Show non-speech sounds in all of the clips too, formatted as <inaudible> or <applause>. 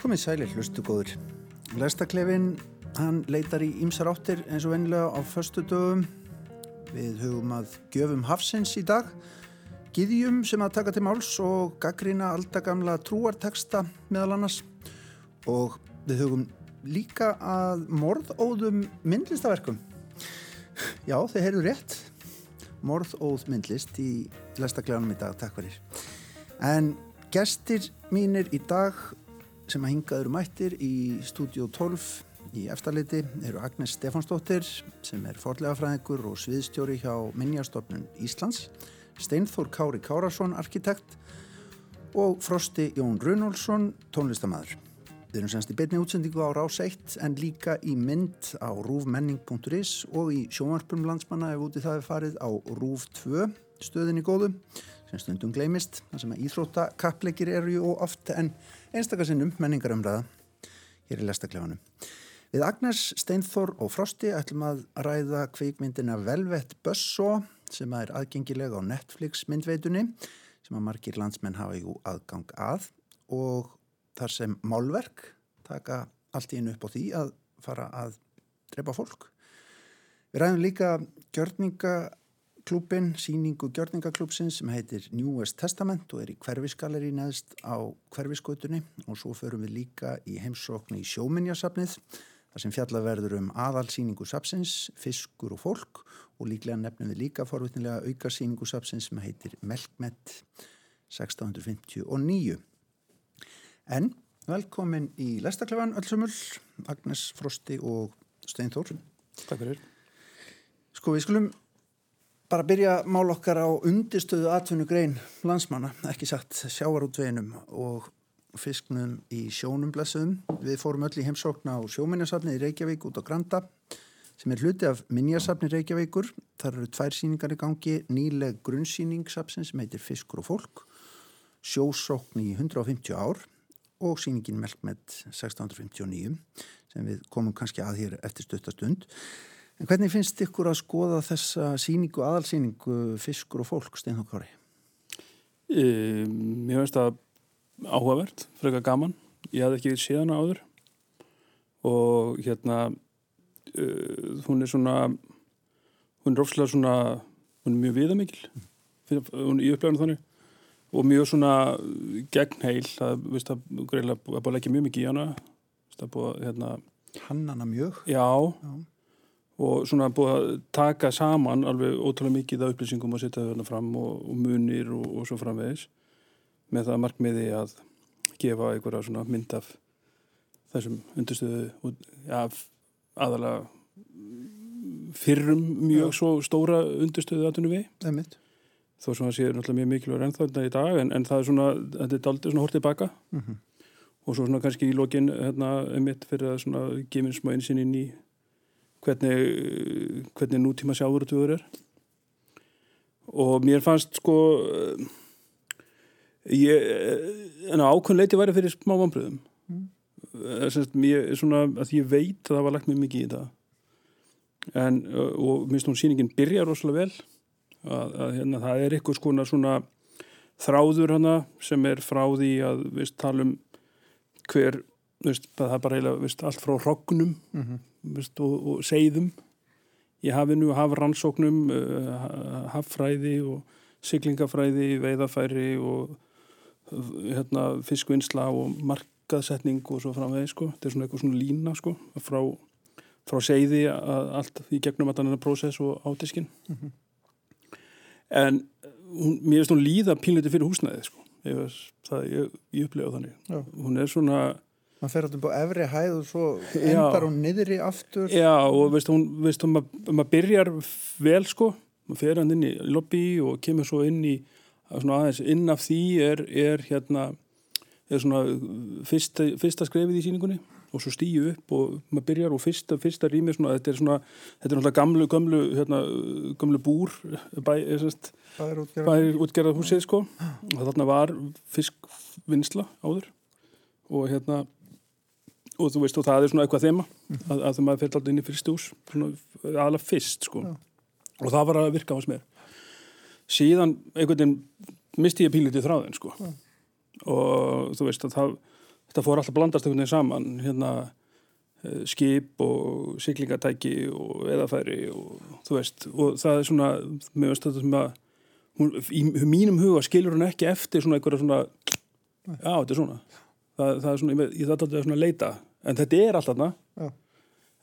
Komið sælir hlustu góður. Lestaklefin, hann leitar í ýmsar áttir eins og vennilega á förstu dögum. Við hugum að gjöfum hafsins í dag. Gýðjum sem að taka til máls og gaggrina aldagamla trúarteksta meðal annars. Og við hugum líka að morðóðum myndlistaverkum. Já, þeir heyrðu rétt. Morðóð myndlist í lestaklefanum í dag. Takk fyrir. En gestir mínir í dag sem að hingaður mættir í stúdíu 12 í eftirliti eru Agnes Stefansdóttir sem er forlegafræðingur og sviðstjóri hjá Minjastofnun Íslands, Steinþór Kári Kárasson, arkitekt og Frosti Jón Runolfsson, tónlistamæður. Við erum semst í beitni útsendingu á Rás 1 en líka í mynd á rúfmenning.is og í sjónvarpum landsmanna ef úti það er farið á Rúf 2 stöðinni góðu sem stundum gleimist, þar sem að íþróttakappleikir eru ju oft en einstakasinnum menningarumræða hér í lestaklefanum. Við Agnes, Steinþór og Frosti ætlum að ræða kveikmyndina Velvet Buzzsaw sem er aðgengilega á Netflix myndveitunni sem að margir landsmenn hafa jú aðgang að og þar sem málverk taka allt í einu upp á því að fara að drepa fólk. Við ræðum líka gjörninga klúpin, síningu gjörningaklúpsin sem heitir New West Testament og er í hverfisgaleri neðst á hverfisgötunni og svo förum við líka í heimsóknu í sjóminjasafnið þar sem fjallaverður um aðalsíningu sapsins, fiskur og fólk og líklega nefnum við líka forvitnilega aukarsíningu sapsins sem heitir Melkmet 1659. En velkomin í Lestaklefan öllsumul, Agnes Frosti og Steinþór. Takk fyrir. Sko við skulum bara byrja mál okkar á undistöðu atvinnugrein landsmanna, ekki sagt sjávarútveginum og fisknum í sjónum blessuðum. Við fórum öll í heimsókna á sjóminjasafni í Reykjavík út á Granda sem er hluti af minjasafni Reykjavíkur. Þar eru tvær síningar í gangi, nýleg grunnsíningssafsin sem heitir Fiskur og fólk, sjósókn í 150 ár og síningin Melkmet 1659 sem við komum kannski að hér eftir stuttastund. En hvernig finnst ykkur að skoða þessa síningu, aðalsíningu Fiskur og fólk, Steinhók Kári? E, mér finnst það áhugavert, frekar gaman. Ég hafði ekki séð hana áður og hérna uh, hún er svona hún er ofslega svona hún er mjög viðamikil hún er í uppleginu þannig og mjög svona gegnheil það veist að greiðlega búið að leggja mjög mikið í hana það búið hérna Hannana mjög? Já, já og svona búið að taka saman alveg ótrúlega mikið af upplýsingum og setja þau hérna fram og, og munir og, og svo framvegis með það markmiði að gefa einhverja svona mynd af þessum undirstöðu ja, aðalega fyrrum mjög svo stóra undirstöðu aðtunum við þó sem það sé náttúrulega mjög mikilvægur ennþá þetta í dag en, en það er svona, þetta er aldrei svona hortið baka. Mm -hmm. og svo svona kannski í lokin hérna, einmitt fyrir að svona gefin smá einsinn inn í hvernig, hvernig nútíma sjáurutúður er og mér fannst sko ég en á ákveðin leiti væri fyrir smá vambriðum mm. mér svona að ég veit að það var lagt mjög mikið í það en og minnst hún síningin byrja rosalega vel að, að hérna það er eitthvað skona svona þráður hana sem er frá því að við talum hver Veist, það er bara eiginlega veist, allt frá hrognum mm -hmm. Veist, og, og seiðum í hafinu, hafrannsóknum uh, haffræði og syklingafræði, veiðafæri og hérna, fiskvinnsla og markaðsetning og svo framvegi sko. þetta er svona eitthvað svona lína sko, frá, frá seiði að allt í gegnum að þannig að prósess og átiskin mm -hmm. en hún, mér finnst hún líða pínleiti fyrir húsnæði sko. ég, það, ég, ég upplega þannig Já. hún er svona maður fer alltaf á efri hæð og svo endar hún niður í aftur. Já og veist hún, veist hún maður mað byrjar vel sko. Maður fer hann inn í lobby og kemur svo inn í svona aðeins inn af því er, er hérna er svona fyrsta, fyrsta skrefið í síningunni og svo stýju upp og maður byrjar og fyrsta, fyrsta rými svona, þetta er svona, þetta er náttúrulega gamlu, gamlu, hérna, gamlu búr bæ, bæ útgerðar húsið sko. Og þarna var fiskvinnsla áður. Og hérna og þú veist og það er svona eitthvað þema mm. að, að það fyrir alltaf inn í fyrst ús aðalega fyrst sko Já. og það var að virka á hans meir síðan einhvern veginn misti ég pílitið þráðin sko Já. og þú veist að það þetta fór alltaf blandast einhvern veginn saman hérna eh, skip og siglingatæki og eðafæri og þú veist og það er svona, veist þetta sem að hún, í mínum huga skilur hún ekki eftir svona einhverja svona já, þetta er svona það, það er svona, ég, ég er svona að leita en þetta er alltaf þarna. Já.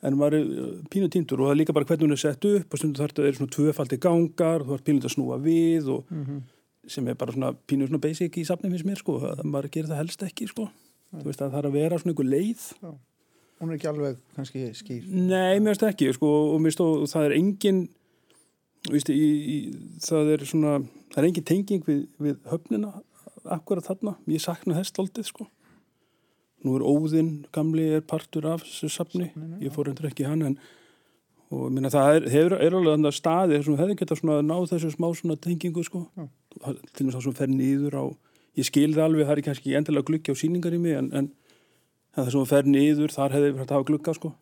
en maður er uh, pínu týndur og það er líka bara hvernig hún er sett upp og stundu þarf þetta að vera svona tvöfaldi gangar þú þarf pínu að snúa við og sem er bara svona pínu svona basic í safnum finnst mér sko, að maður gerir það helst ekki sko. Þú veist að það þarf að vera svona einhver leið. Hún er ekki alveg kannski skýr. Nei, mér finnst ekki sko, og mér finnst það er engin víst, í, í, það er svona það er engin tenging við, við höfnina akkurat þarna, ég sakna þess stoltið sko nú er Óðinn, gamli, er partur af þessu safni, ég fór endur ekki hann en og minna, það er, hefur, er alveg þannig að staði sem hefði getað svona náð þessu smá svona tengingu sko. Til dæmis það sem fer nýður á ég skil það alveg, það er kannski endilega glukki á síningar í mig en, en það sem fer nýður, þar hefði verið að hafa glukka sko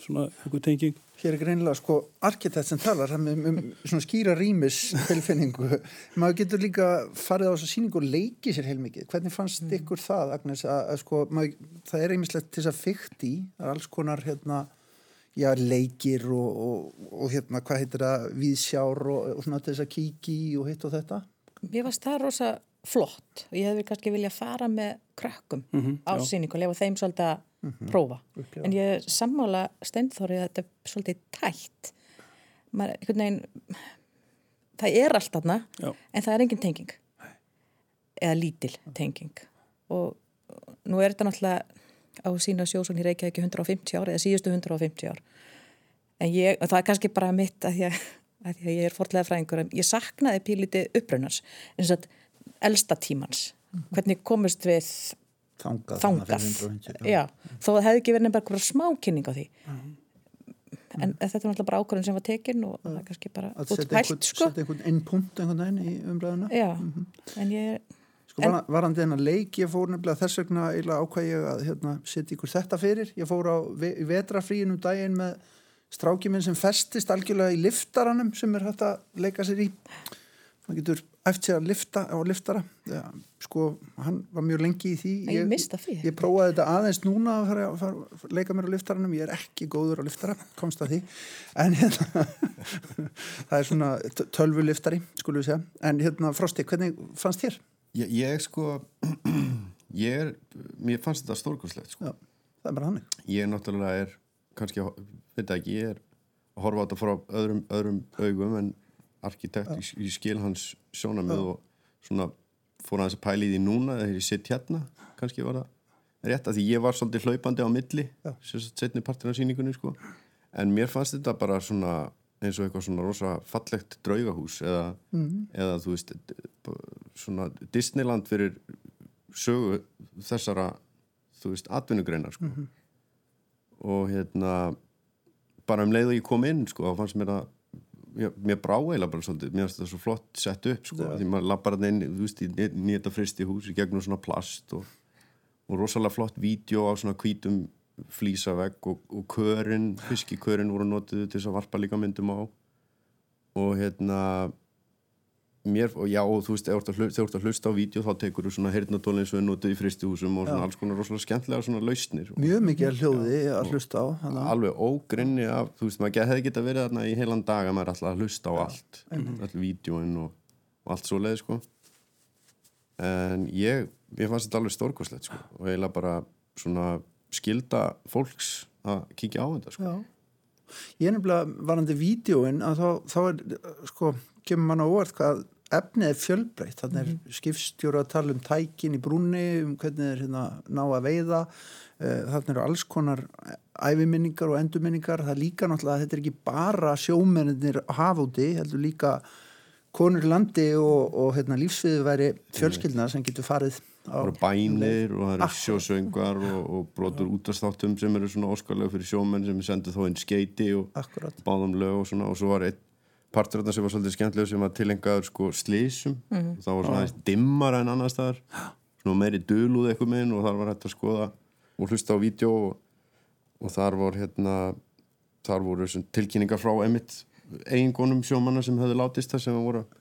svona einhver tenging Hér er greinilega sko arkitekt sem talar um, um, svona skýra rýmis tilfinningu. <laughs> Maður getur líka farið á þessa síningu og leikið sér heilmikið. Hvernig fannst mm. ykkur það, Agnes, að, að sko, maður, það er einmislegt til þess að fyrkt í, er alls konar hérna, já, leikir og, og, og hérna, hvað heitir það, viðsjár og, og svona til þess að kíki og hitt og þetta. Mér varst það rosa flott og ég hefði kannski viljað fara með krökkum mm -hmm, á síningu og lefa þeim svolítið að mm -hmm. prófa. Upplifa. En ég sammála steinþórið að þetta er svolítið tætt. Maður, einhvern veginn, það er allt Já. en það er engin tenging. Eða lítil tenging. Og nú er þetta náttúrulega á sína í Reykjavík í 150 ár eða síðustu 150 ár. En ég, og það er kannski bara mitt að því að, að, að ég er forlega fræðingur ég saknaði píliti upprönnars eins og elsta tímans. Hvernig komist við Þangað. þangað. Já, þó það hefði ekki verið nefnilega bara smá kynning á því. En þetta er náttúrulega bara ákvörðin sem var tekin og það er kannski bara Að útpælt, sko. setja einhvern innpunkt einhvern veginn í umræðuna. Já, en ég, Sko var, varandi þennan leik, ég fór nefnilega þess vegna eiginlega ákvað ég að hérna, setja ykkur þetta fyrir. Ég fór á ve í vetrafríinu daginn með stráki minn sem festist algjörlega í liftaranum sem er hægt að leika sér í. Það getur eftir að lifta á liftara. Ja, sko, hann var mjög lengi í því. ég því. Ég prófaði þetta aðeins núna að fara, fara, fara leika mér á liftaranum, ég er ekki góður á liftara, <laughs> komst að því en hérna <laughs> það er svona tölvu liftari, skulum við segja en hérna Frosti, hvernig fannst þér? Ég, ég sko <clears throat> ég er, mér fannst þetta stórkurslegt sko. Það er bara hannig ég náttúrulega er kannski, veit ekki, ég er að horfa á þetta frá öðrum, öðrum augum en arkitekt, ég, ég skil hans sjónamið og svona fór aðeins að pæla í því núna þegar ég sitt hérna, kannski var það rétt að því ég var svolítið hlaupandi á milli setni partin af síningunni sko. En mér fannst þetta bara svona eins og eitthvað svona rosa fallegt draugahús eða, eða þú veist svona Disneyland fyrir sögu þessara þú veist, atvinnugreinar sko. og hérna bara um leið og ég kom inn sko, þá fannst mér að ég, mér brá eiginlega bara svolítið, mér finnst það svo flott sett upp sko, því maður lappar hann inn þú veist, í nýta fristi hús í gegnum svona plast og, og rosalega flott vídeo á svona hvítum flýsavegg og, og körin fiskikörin voru notuð til þess að varpa líka myndum á. Og hérna mér, og já, og þú veist, þegar þú ert að hlusta, á vídeo þá tekur þú svona heyrnatólinn sem er notuð í fristihúsum og svona Já. alls konar rosalega skemmtilega svona lausnir Mjög mikið hljóði að hlusta á hana. alveg ógrinni af, þú veist, maður hefði geta verið þarna í heilan dag að maður er alltaf að hlusta á allt all vídjóin og, og allt svo leið, sko en ég, ég fannst þetta alveg stórkoslegt, sko, og eiginlega bara svona skilda fólks að kíkja á þetta, sko Já. Ég er nefnilega varandi vídjóin að þá, þá er, sko, kemur mann á orð hvað efnið er fjölbreytt. Þannig er skipstjóra að tala um tækin í brúnni, um hvernig þeir hérna, ná að veiða. Eh, Þannig eru alls konar æfiminningar og endurminningar. Það líka náttúrulega, þetta er ekki bara sjómennir að hafa úti, heldur líka konur landi og, og hérna, lífsviðu væri fjölskyldna sem getur farið á bænir og það eru Akkurat. sjósöngar og, og brotur útastáttum sem eru svona óskarlega fyrir sjómenn sem sendu þá inn skeiti og akkurat. báðum lög og svona og svo var einn partur þarna sem var svolítið skemmtilega sem var tilengaður sko slísum og það var svona aðeins dimmara en annar staðar. Svona meiri dölúð eitthvað minn og þar var hægt að skoða og hlusta á vídeo og, og þar var hérna þar voru tilkynningar frá emitt eigingonum sjómanna sem hefði látist það sem voru að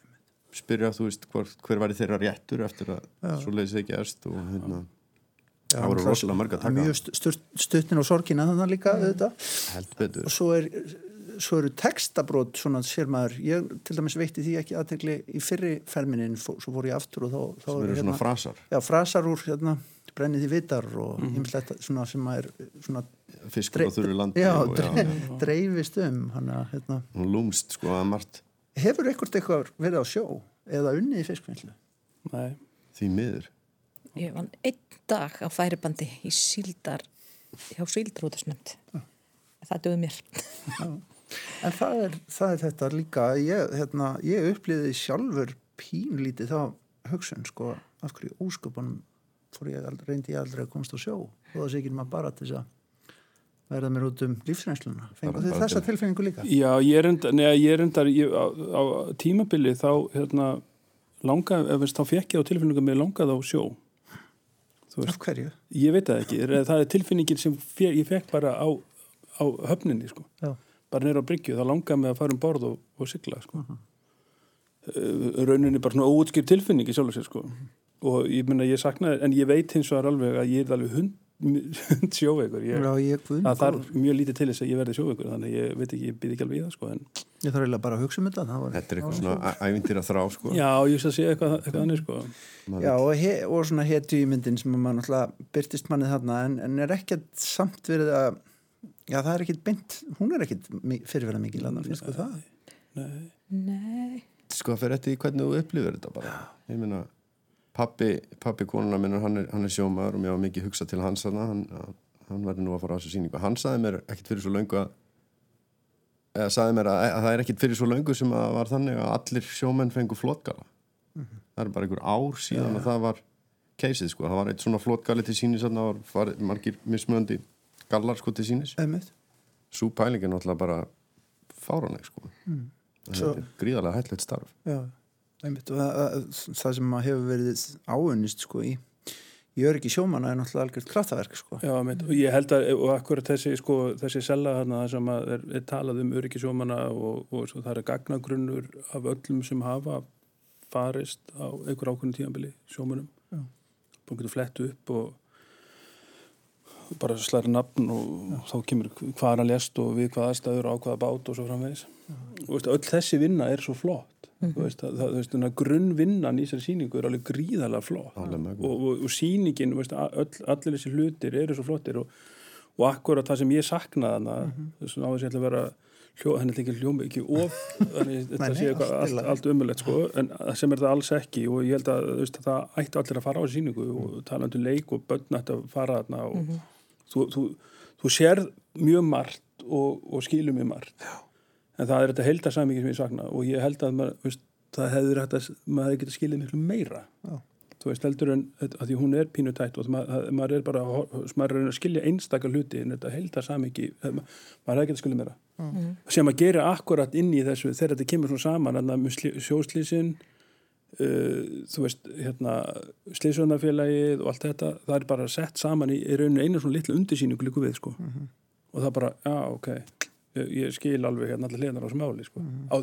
spyrja þú veist hver, hver væri þeirra réttur eftir að svo leiðis ekki erst og hérna það voru rosalega mörg að taka. mjög stu- stuttin og sorgina þannig líka betur. Og svo, er, svo eru textabrót svona sér maður, ég til dæmis veitti því ekki aðtegli í fyrri ferminin svo fór ég aftur og þá, þá sem eru svona frasar. Já, frasar úr hérna, brennið í vitar og Mhm. ýmislegt svona sem að er svona, fiskur á þurru landi já, og, dre, dreifist um hann að hérna, hún lúmst sko að margt. Hefur ekkert eitthvað verið á sjó eða unnið í fiskvinnslu? Nei, því miður. Ég vann einn dag á færibandi í síldar, hjá síldrúðasnönd. Það döði mér. En það er, það er þetta líka, ég, hérna, ég upplýði sjálfur pínlítið þá hugsun, sko, af hverju ósköpunum fór ég aldrei, reyndi ég aldrei að komast á sjó og það sé ekki maður bara til þess að verða mér út um lífsreynsluna. Fengu Bara- þið þessa til- tilfinningu líka? Já, ég er ég, á, á tímabili þá hérna, langa, ef veist, þá fekk ég á tilfinningu að mér langaði á sjó Af hverju? ég veit það ekki, er- það er tilfinningin sem ég fekk bara á, á höfninni sko. Já. Bara neyra á bryggju, þá langaði mig að fara um borð og, og sigla sko. uh rauninni bara svona óutskýr tilfinning í sjálf og sér sko. og ég minna ég saknaði, en ég veit hins vegar alveg að ég er alveg hund, hund sjóveikur það þarf mjög lítið til þess að ég verði sjóveikur þannig ég veit ekki, ég býð ekki alveg í það sko, en ég þarf eiginlega bara að hugsa um þetta. það Var, þetta er eitthvað svona ævindir að þrá sko Já, ég sé eitthvað, eitthvað annir sko. Já, og, he, og svona hetu í myndin sem maður náttúrulega byrtist mannið þarna en, en er ekkert samt verið að já, það er ekkert beint, hún er ekkert mi- fyrirverða mikið landan, finnst þú það? Nei. Nei. sko það fyrir eftir því hvernig þú upplifir þetta bara. Ég meina pappi, pappi konuna minna hann er, hann er sjómaður og mér var mikið hugsað til hans þarna, hann, hann verði nú að fara á þessu síningu hann saði mér ekkert fyrir svo löngu að eða saði mér að, að það er ekkert fyrir svo löngu sem að var þannig að allir sjómenn fengu flotgala. Það er bara einhver ár síðan að það var keisið sko, það var eitt svona flotgali til sínis gallar sko til sínis svo pæling er náttúrulega bara fáranleg sko. Svo- þetta er gríðarlega hættlegt starf. Já, einmitt. Og það, það- sem maður hefur verið áunnist sko í í öryggi sjómanna er náttúrulega algjört kraftaverk sko. Já, meit, og ég held að, og akkurat þessi, sko, þessi sella þarna sem að er, er talað um öryggisjómana og, og svo það er gagnagrunnur af öllum sem hafa farist á einhver ákveðin tíðanbili sjómanum. Já. Búin getur flett upp og bara slæri nafn og þá kemur hvað hann lest og við hvaða aðstæður á hvaða bát og svo framvegis. Og veist, öll þessi vinna er svo flott. Mm -hmm. veist, það, það, veist, grunnvinnan í þessari síningu er alveg gríðarlega flott mögnuð. og, og, og síningin, veist, öll, allir þessi hlutir eru svo flottir og, og akkurat það sem ég saknaði hana mm -hmm. þess að á þess að ég ætla að vera hljó, henni að hljóma ekki of þetta nei, sé eitthvað allt allt, umulett sko, en sem er það alls ekki og ég held að þú veist, það ætti allir að fara á síningu og talandi um leik og börn ætti að fara þarna og þú, þú, þú sér mjög margt og, og skilur mjög margt Já. en það er þetta heildarsammingi sem ég sakna og ég held að maður, veist, það hefur maður hefði getað skilið miklu meira Já. þú veist heldur en að því hún er pínutætt og maður, maður er bara maður er að skilja einstakar hluti en þetta heildarsammingi maður hefði getað skilið meira mm. sem að gera akkurat inn í þessu þegar þetta kemur svona saman með sjóslísin Uh, þú veist, hérna slísvöndafélagið og allt þetta það er bara sett saman í, í rauninu einu svona litlu undirsýningu líku við sko. Mhm. og það bara, já, ok ég, ég skil alveg hérna allir hliðnar á þessu máli sko. Mhm. á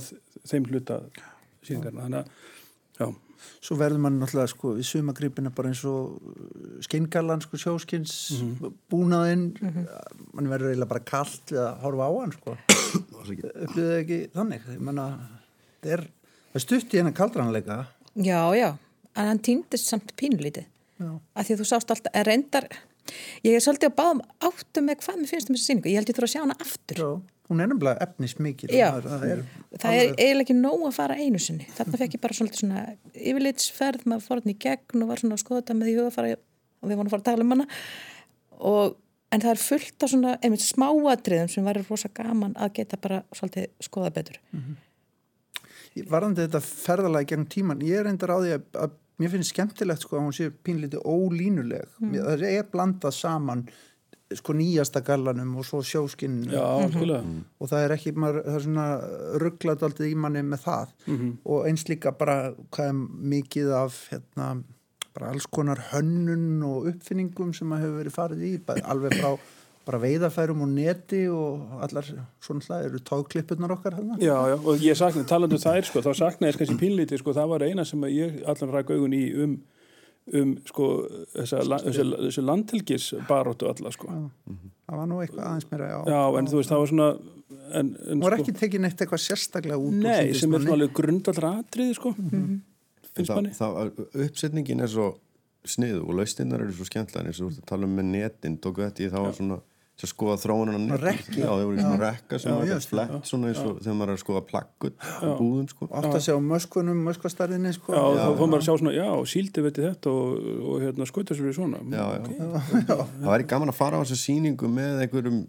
þeim hluta síningarna, þannig að já, Svo verður mann náttúrulega sko við sumagripina bara eins og skingalan sko sjóskins búnaðinn mann verður eiginlega bara kallt við að horfa á hann sko <coughs> upplýðið ekki þannig ég menna, það er, það er stutt í hennar kaldranleika Já, já, en hann týndist samt pínlítið. Já. Af því að þú sást alltaf, en reyndar, ég er svolítið að báðum áttu með hvað mér finnst um þessu síningu. Ég held ég þurfa að sjá hana aftur. Já, hún er nefnilega efnis mikil Já. það er, Það er eiginlega ekki nóg að fara einu sinni. Þarna fekk ég bara svolítið svona yfirlitsferð, maður fór hann í gegn og var svona að skoða þetta með í hugafara og við vorum að fara að tala um hana. Og, en það er fullt af svona, einmitt smáatriðum sem væri rosa gaman að geta bara svolítið skoða betur. Varandi þetta ferðalagi gegn tíman, ég er reyndar á því að, að mér finnst skemmtilegt sko að hún sé pínlítið ólínuleg. Mm. það er blandað saman sko nýjasta gallanum og svo sjóskinninu. Já, algjörlega. Og það er ekki, maður, það er svona rugglað aldrei í manni með það. Mhm. og eins líka bara hvað er mikið af hérna, bara alls konar hönnun og uppfinningum sem maður hefur verið farið í alveg frá bara veiðafærum og neti og allar svona slag eru tóðklippurnar okkar hérna. Já, já, og ég saknaði, talandi um þær sko, þá saknaði ég kannski pínlítið, sko, það var eina sem ég allan ræk augun í um, um sko þessa, þessi, þessi landhelgis baróttu alla sko. það var nú eitthvað aðeins meira já, Já, en þú veist, það var svona en, en, Nú er ekki tekið neitt eitthvað sérstaklega út úr Nei, sem er manni. svona alveg grundallra atriði sko. finnst það, manni það, uppsetningin er svo sniðu og laustinnar eru svo skemmtlega og sem skoða þróunan Svona rekki. já, það voru svona rekka sem Já, var veist flett svona eins og þegar maður er að skoða plakkut á búðum sko. Að sjá möskunum, möskvastarðinni sko. Já, þá fór maður að sjá svona, já, síldi veitir þetta og, og hérna skautasur við svona. Já, já. það væri gaman að fara á þessa sýningu með einhverjum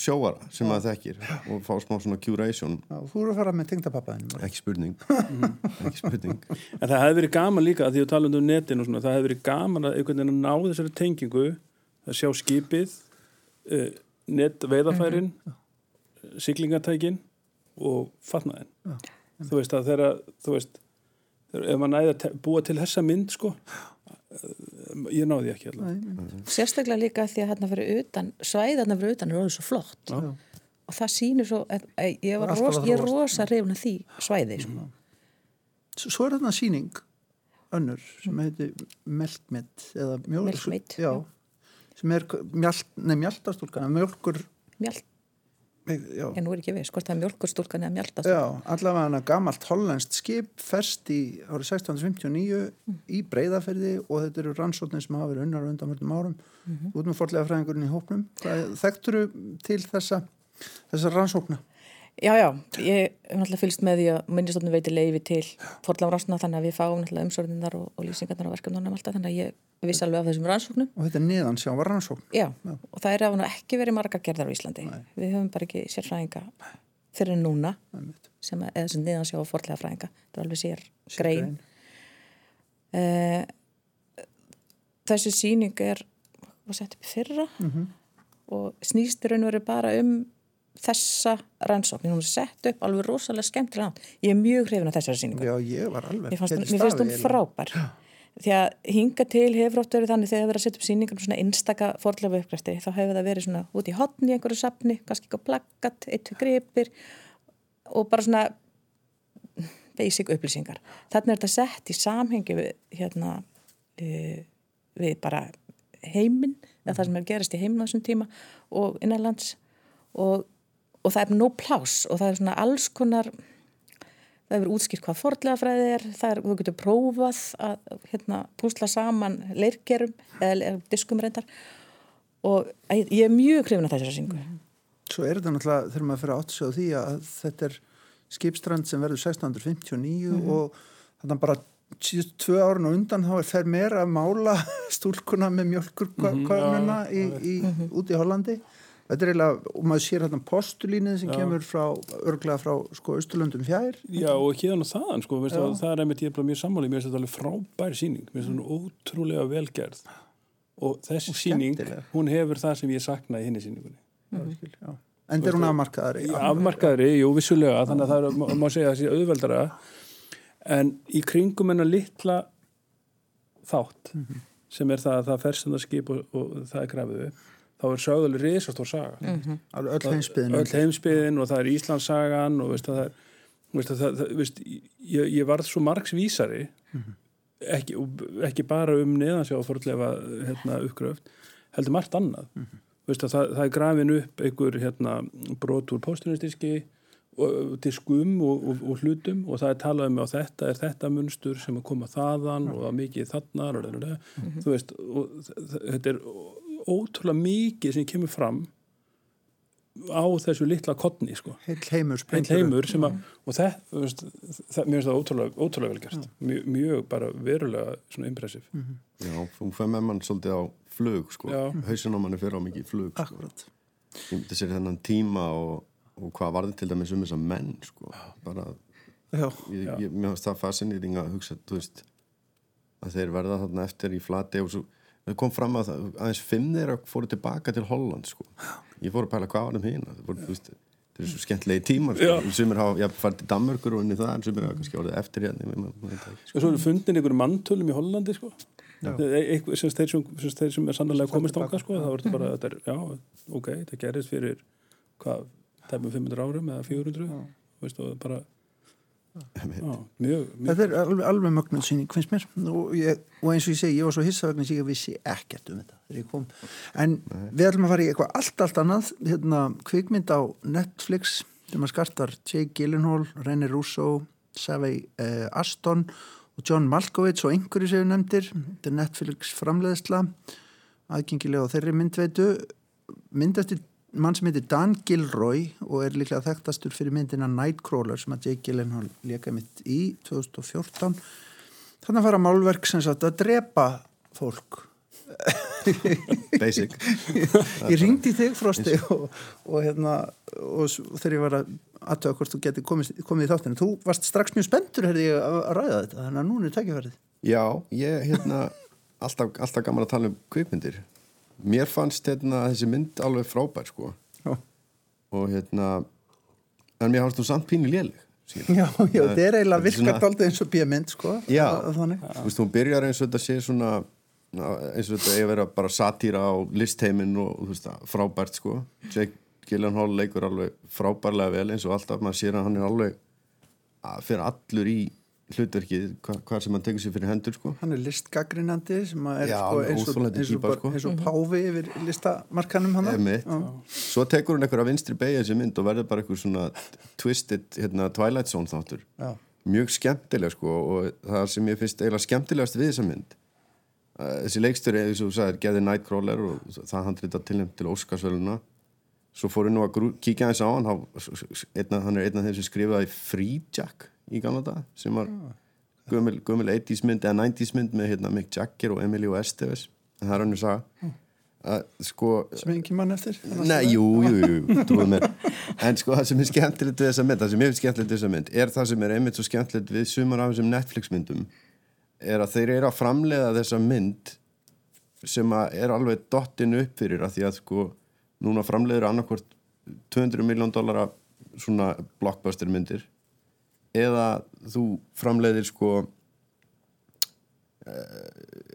sjóara sem maður þekkir og fá smá svona curation. Já, þú eru að fara með tengdapappaðinu ekki spurning. Ekki spurning. En það hefði verið gaman líka að því að tala um netin og svona, það hefði verið gaman að einhvern veginn að ná þessari tengingu að sjá skipið uh, net veiðafærin siglingatækin og fatnaðin þú veist að þeirra þú veist, þeirra, ef maður næði að búa til þessa mynd sko eh, ég náði ekki allavega. Sérstaklega líka því að hérna fyrir utan svæðarna fyrir utan er orðið svo flott. Já. og það sýnir svo að, að ég, er alltaf ros, að ég þróast. rosa. reyfna því svæði sko. Svo er þarna sýning önnur sem heitir Melkmet eða mjól, Melkmet, já, sem er mjalt, nei, mjaltastúlkan mjölkur mjalt, já, ég nú er ekki viss hvort það er mjölkurstúlkan eða mjaltast já, allavega hana gamalt hollenskt skip fest í árið 1659 í breyðaferði og þetta eru rannsóknir sem hafa verið unnar á undanvörnum árum. Út með forlega fræðingurinn í hópnum. Þekkturu til þessa þessa rannsókna Já, já, ég hef náttúrulega fylgst með því að minnistofnum veiti leifi til forðlega rásna þannig að við fáum náttúrulega umsorðinnar og, og lýsingarnar á verkefnunum alltaf þannig að ég vissi alveg af þessum rannsóknum. og þetta er neðan sjá rannsókn Já, og það er af nú ekki verið margar gerðar á Íslandi. Við höfum bara ekki sérfræðinga fyrir núna sem að, eða sem niðan sjá forðlega fræðinga. Það er alveg sér grein. Eh, þessi sýning er var sett upp fyrra og snýst í raun og veru bara um þessa rannsókn. Hún er sett upp alveg rosalega skemmtilega nátt. ég er mjög hrifin af þessari sýningu. Já, ég var alveg mér fannst, mér finnst hún frábær. Því að hinga til hefur oft verið þannig þegar það verið að setja upp sýningar um svona einstaka fordlega uppgræfti þá hefur það verið svona út í hotni í einhverju sapni, kannski eitthvað plakkat, eitt við gripir og bara svona basic upplýsingar. Þannig er þetta sett í samhengi við hérna uh, við bara heiminn, eða það sem er gerist í heiminn á þessum tíma og innanlands. Og, og það er nóg plás og það er svona alls konar það hefur útskýrt hvað fordlega fræði er það er, þú getur prófað að hérna, púsla saman leirgerum eða diskum reyndar. Og ég, ég er mjög hrifin af þessari syngu Svo er þetta náttúrulega, þegar maður fyrir átt sig á því að þetta er skipstrand sem verður 1659 og þannig bara síðust tvö árun og undan þá er fer meira að mála <laughs> stúlkuna með mjölkurkörnuna í, í, út í Hollandi. Þetta er eiginlega, og maður sér hérna postulínið sem kemur frá, örglega frá sko Östurlöndum fjær. Já, og ekki þannig þaðan, sko, veistu, að það er einmitt ég er bara mjög sammáli, mér finnst þetta alveg frábær síning, mér finnst þetta ótrúlega velgerð og þessi síning, skemmtileg. hún hefur það sem ég saknaði í hinni síningunni. Mm. En er hún afmarkaðari? Afmarkaðri, jú, vissulega, þannig að það er, má, má segja þessi auðveldara, en í kringum hennar litla þátt, sem er það að það fer sem það skip og, og það er grafið upp, þá er sögðuleg risastór saga. Alveg öll heimsbyðin. öll heimsbyðin og það er Íslandssagan og veist, það er, veist, það, það, veist, ég, ég varð svo margs vísari ekki, og ekki bara um neðansjá og forðlefa hérna, uppgröft heldur margt annað. Veist, það, það er grafin upp einhver hérna, brot úr póstunistíski og diskum og, og, og hlutum og það er talað um að þetta er þetta munstur sem er koma þaðan og að mikið þannar og, og, þú veist þetta er ótrúlega mikið sem kemur fram á þessu litla kottni sko. Heil heimur heimur sem að og það, þú veist, það mér finnst það ótrúlega, ótrúlega vel gert. Mjög, mjög bara verulega svona impressiv Já, hún fær með mann svolítið á flug sko, hausin á manni fyrir á mikið flug sko. Myndi sér þennan tíma og, og hvað varði til dæmis um þessa menn sko, bara, Já, ég, ég, mér finnst það fascinýring að hugsa, þú veist að þeir verða þarna eftir í flati og svo það kom fram að það, aðeins fimm þeirra fóru tilbaka til Holland sko. Ég fór að pæla hvað var um hina það það er svo skemmtilegi tímar sko. sumir hafa, ég farið til Danmörkur og unni það en sumir hafa kannski orðið eftir hérna það ekki, sko. og svo er fundin einhverjum manntölum í Hollandi sko. Eitthvað sem þeir sem, sem, þeir sem er sannlega komist áka sko, þá er þetta bara, þetta er, já, ok þetta gerist fyrir, hvað, tæmum 500 árum eða 400 veist, og bara Já, mjög, mjög. Þetta er alveg, alveg mögnuð síning, finnst mér. Og, ég, og eins og ég segi, ég var svo hissa vegna þess að ég vissi ekkert um þetta þegar ég kom. En við ætlum að fara í eitthvað allt, allt annað. Hérna, kvikmynd á Netflix sem að skartar Jake Gyllenhaal René Russo, Savey eh, Aston og John Malkovich og einhverju séu nefndir. Þetta er Netflix framleiðsla aðgengilega á þeirri myndveitu. Mynd eftir mann sem heitir Dan Gilroy og er líklega þekktastur fyrir myndina Nightcrawler sem að Jake Gyllenhaal leka mitt í 2014 þannig að fara málverk sem sagt að drepa fólk. Basic. Ég ringdi þig frosti og, og hérna og, þegar ég var að aðtöða hvort þú geti komið, komið í þáttinu þú varst strax mjög spenntur herði ég að, ræða þetta þannig að núna er tækifærið. Já, ég hérna alltaf, alltaf gaman að tala um kvikmyndir mér fannst hérna þessi mynd alveg frábær sko Já. og hérna en mér fannst þú samt pínu léleg já, já, þetta er eiginlega virkað aldrei eins og bíamind sko Já. að- Þú veist, hún byrjar eins og þetta sé svona eins og þetta eigi að vera bara satýra á listheimin og þú veist það, frábært sko Jake Gyllenhaal leikur alveg frábærlega vel eins og alltaf, maður sér að hann er alveg að fyrir allur í hlutverkið, hva, hvað sem hann tekur sér fyrir hendur sko. Hann er listgaggrinandi sem er Já, sko, eins, og, eins, og, bara- sko. eins og páfi yfir listamarkanum hann svo tekur hún einhverja vinstri beigja þessi mynd og verður bara einhver svona twisted hérna, Twilight Zone þáttur. Já. mjög skemmtileg sko og það sem ég finnst eiginlega skemmtilegast við þessa mynd þessi leikstur er eins og þú sagðir geði Nightcrawler og það handrita tilnæmt til Óskarsvöluna svo fór ég nú að kíkja aðeins á hann. Hann, einna, hann er einn af þeim sem skrifaði Free Jack í gamla dag sem var gömul, gömul 80s mynd eða 90s mynd með hérna, Mick Jagger og Emilio Estevez en það er hann að saga að sko sem engin mann eftir? Nei, jú, jú, jú, En sko það sem er skemmtilegt við þessa mynd það sem finnst skemmtilegt við þessa mynd er það sem er einmitt svo skemmtilegt við sumar af þessum Netflix myndum er að þeir eru að framleiða þessa mynd sem að er alveg dottin upp fyrir að því að sko núna framleiður annarkvort 200 miljón dollara svona blockbuster myndir. Eða þú framleiðir sko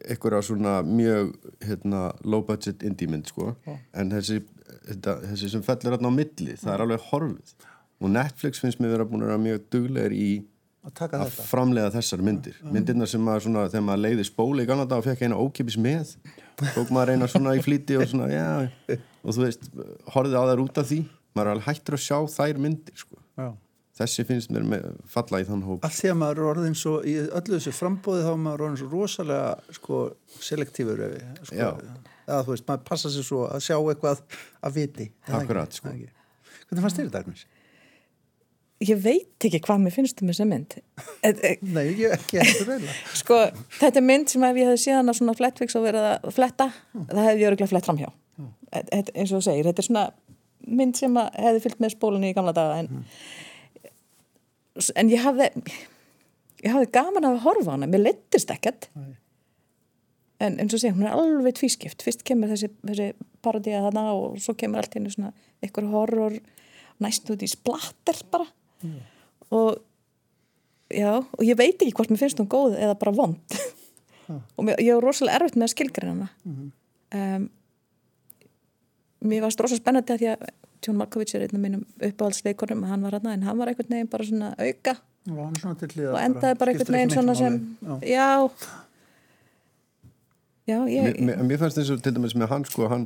einhverja svona mjög hérna, low budget indie mynd sko. en þessi, þetta, þessi sem fellur hérna á milli, það er alveg horfið. Og Netflix finnst mér vera búin að vera mjög duglegur í að taka að þetta. framleiða þessar myndir. Myndirna sem maður svona, þegar maður leiði spóli í ganna dag og fekk eina ókipis með tók maður eina svona í flýti og svona já, og þú veist, horfið á þær út af því. Maður er alveg hættur að sjá þær myndir sko. Þessi finnst mér með, falla í þann hóp allt því að maður er orðin svo í öllu þessu frambóði þá er maður orðin svo rosalega sko, selektífur sko, eða þú veist, maður passa sér svo að sjá eitthvað að viti Er? Akkurat, sko. Er hvernig fannst þér þetta? Ég veit ekki hvað mér finnst um þessa mynd. E- e- Nei, ég ekki eftir reyla <laughs> Sko, þetta er mynd sem ef ég hefði síðan að svona flettfix og verið að fletta, það hefði ég örgulega flett framhjá. E- eins og þú segir, þetta er svona mynd sem hefði fyllt með spólunni í gamla daga en, en ég hafði ég hafði gaman að horfa hana, mér leittist ekkert. En eins og segir, hún er alveg tvískipt. Fyrst kemur þessi, þessi parodía þarna og svo kemur allt í einu svona ykkur horror, næst út í splatter bara og já, og ég veit ekki hvort mér finnst hún góð eða bara vond. Og mér, ég er rosalega erfitt með að skilgreina hana. Um, mér varst rosalega spennandi að því að Tjón Malkovich er einn af mínum uppáhaldsleikorum og hann var hann en hann var einhvern veginn bara svona auka. Og svona og endaði bara einhvern veginn svona sem já. Já, ég, mér, mér fannst eins og til dæmis með hann sko, hann,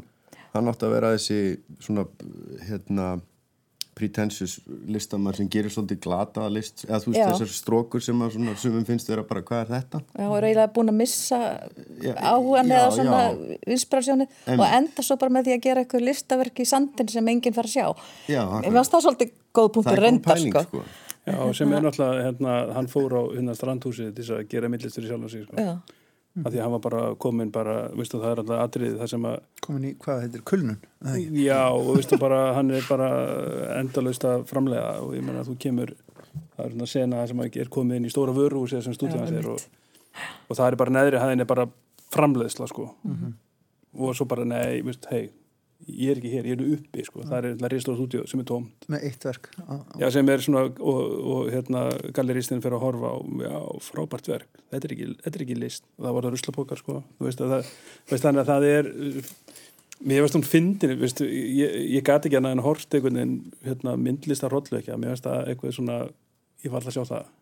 hann átti að vera þessi svona hérna pretentious listamar sem gerir svolítið glata list, eða þú veist Já. þessar strókur sem að svona sumum finnst þeirra bara hvað er þetta já, og er eiginlega búin að missa áhugan eða svona já. inspirasjónið En- og enda svo bara með því að gera eitthvað listaverk í sandin sem enginn fara að sjá Já, það svolítið góð punktur er reyndar sko. sko. Já, sem er náttúrulega, hérna, hann fór á hérna strandhúsið til þess að gera millistur í sjálf og sig, sko. já, Af því að hann var bara komin bara, veistu, það er alltaf atriðið það sem að, komin í, hvað heitir, kulnun ekki? já, og veistu bara, hann er bara endalaust að framlega og ég meina að þú kemur, það er svona sena sem að er komið inn í stóra vöruhúsið sem stúdíðan sér og, og það er bara neðri hæðin er bara framleiðsla, sko. Mhm. Og svo bara, nei, veist, hei, ég er ekki hér, ég er uppi, sko. Það er það ristóra stúdíu sem er tómt. með eitt verk. Á, á, Já, sem er svona, og, og hérna, galleristinn fyrir að horfa á, já, frábært verk, þetta er ekki, þetta er ekki list, það var það ruslapokar, sko, þú veist, að það, veist, þannig að það er, mér veist hún fyndin, veist, ég, ég gati ekki hana en hort einhvern veginn, hérna, myndlistar rollu ekki, mér veist að eitthvað svona, ég var alltaf að sjá það,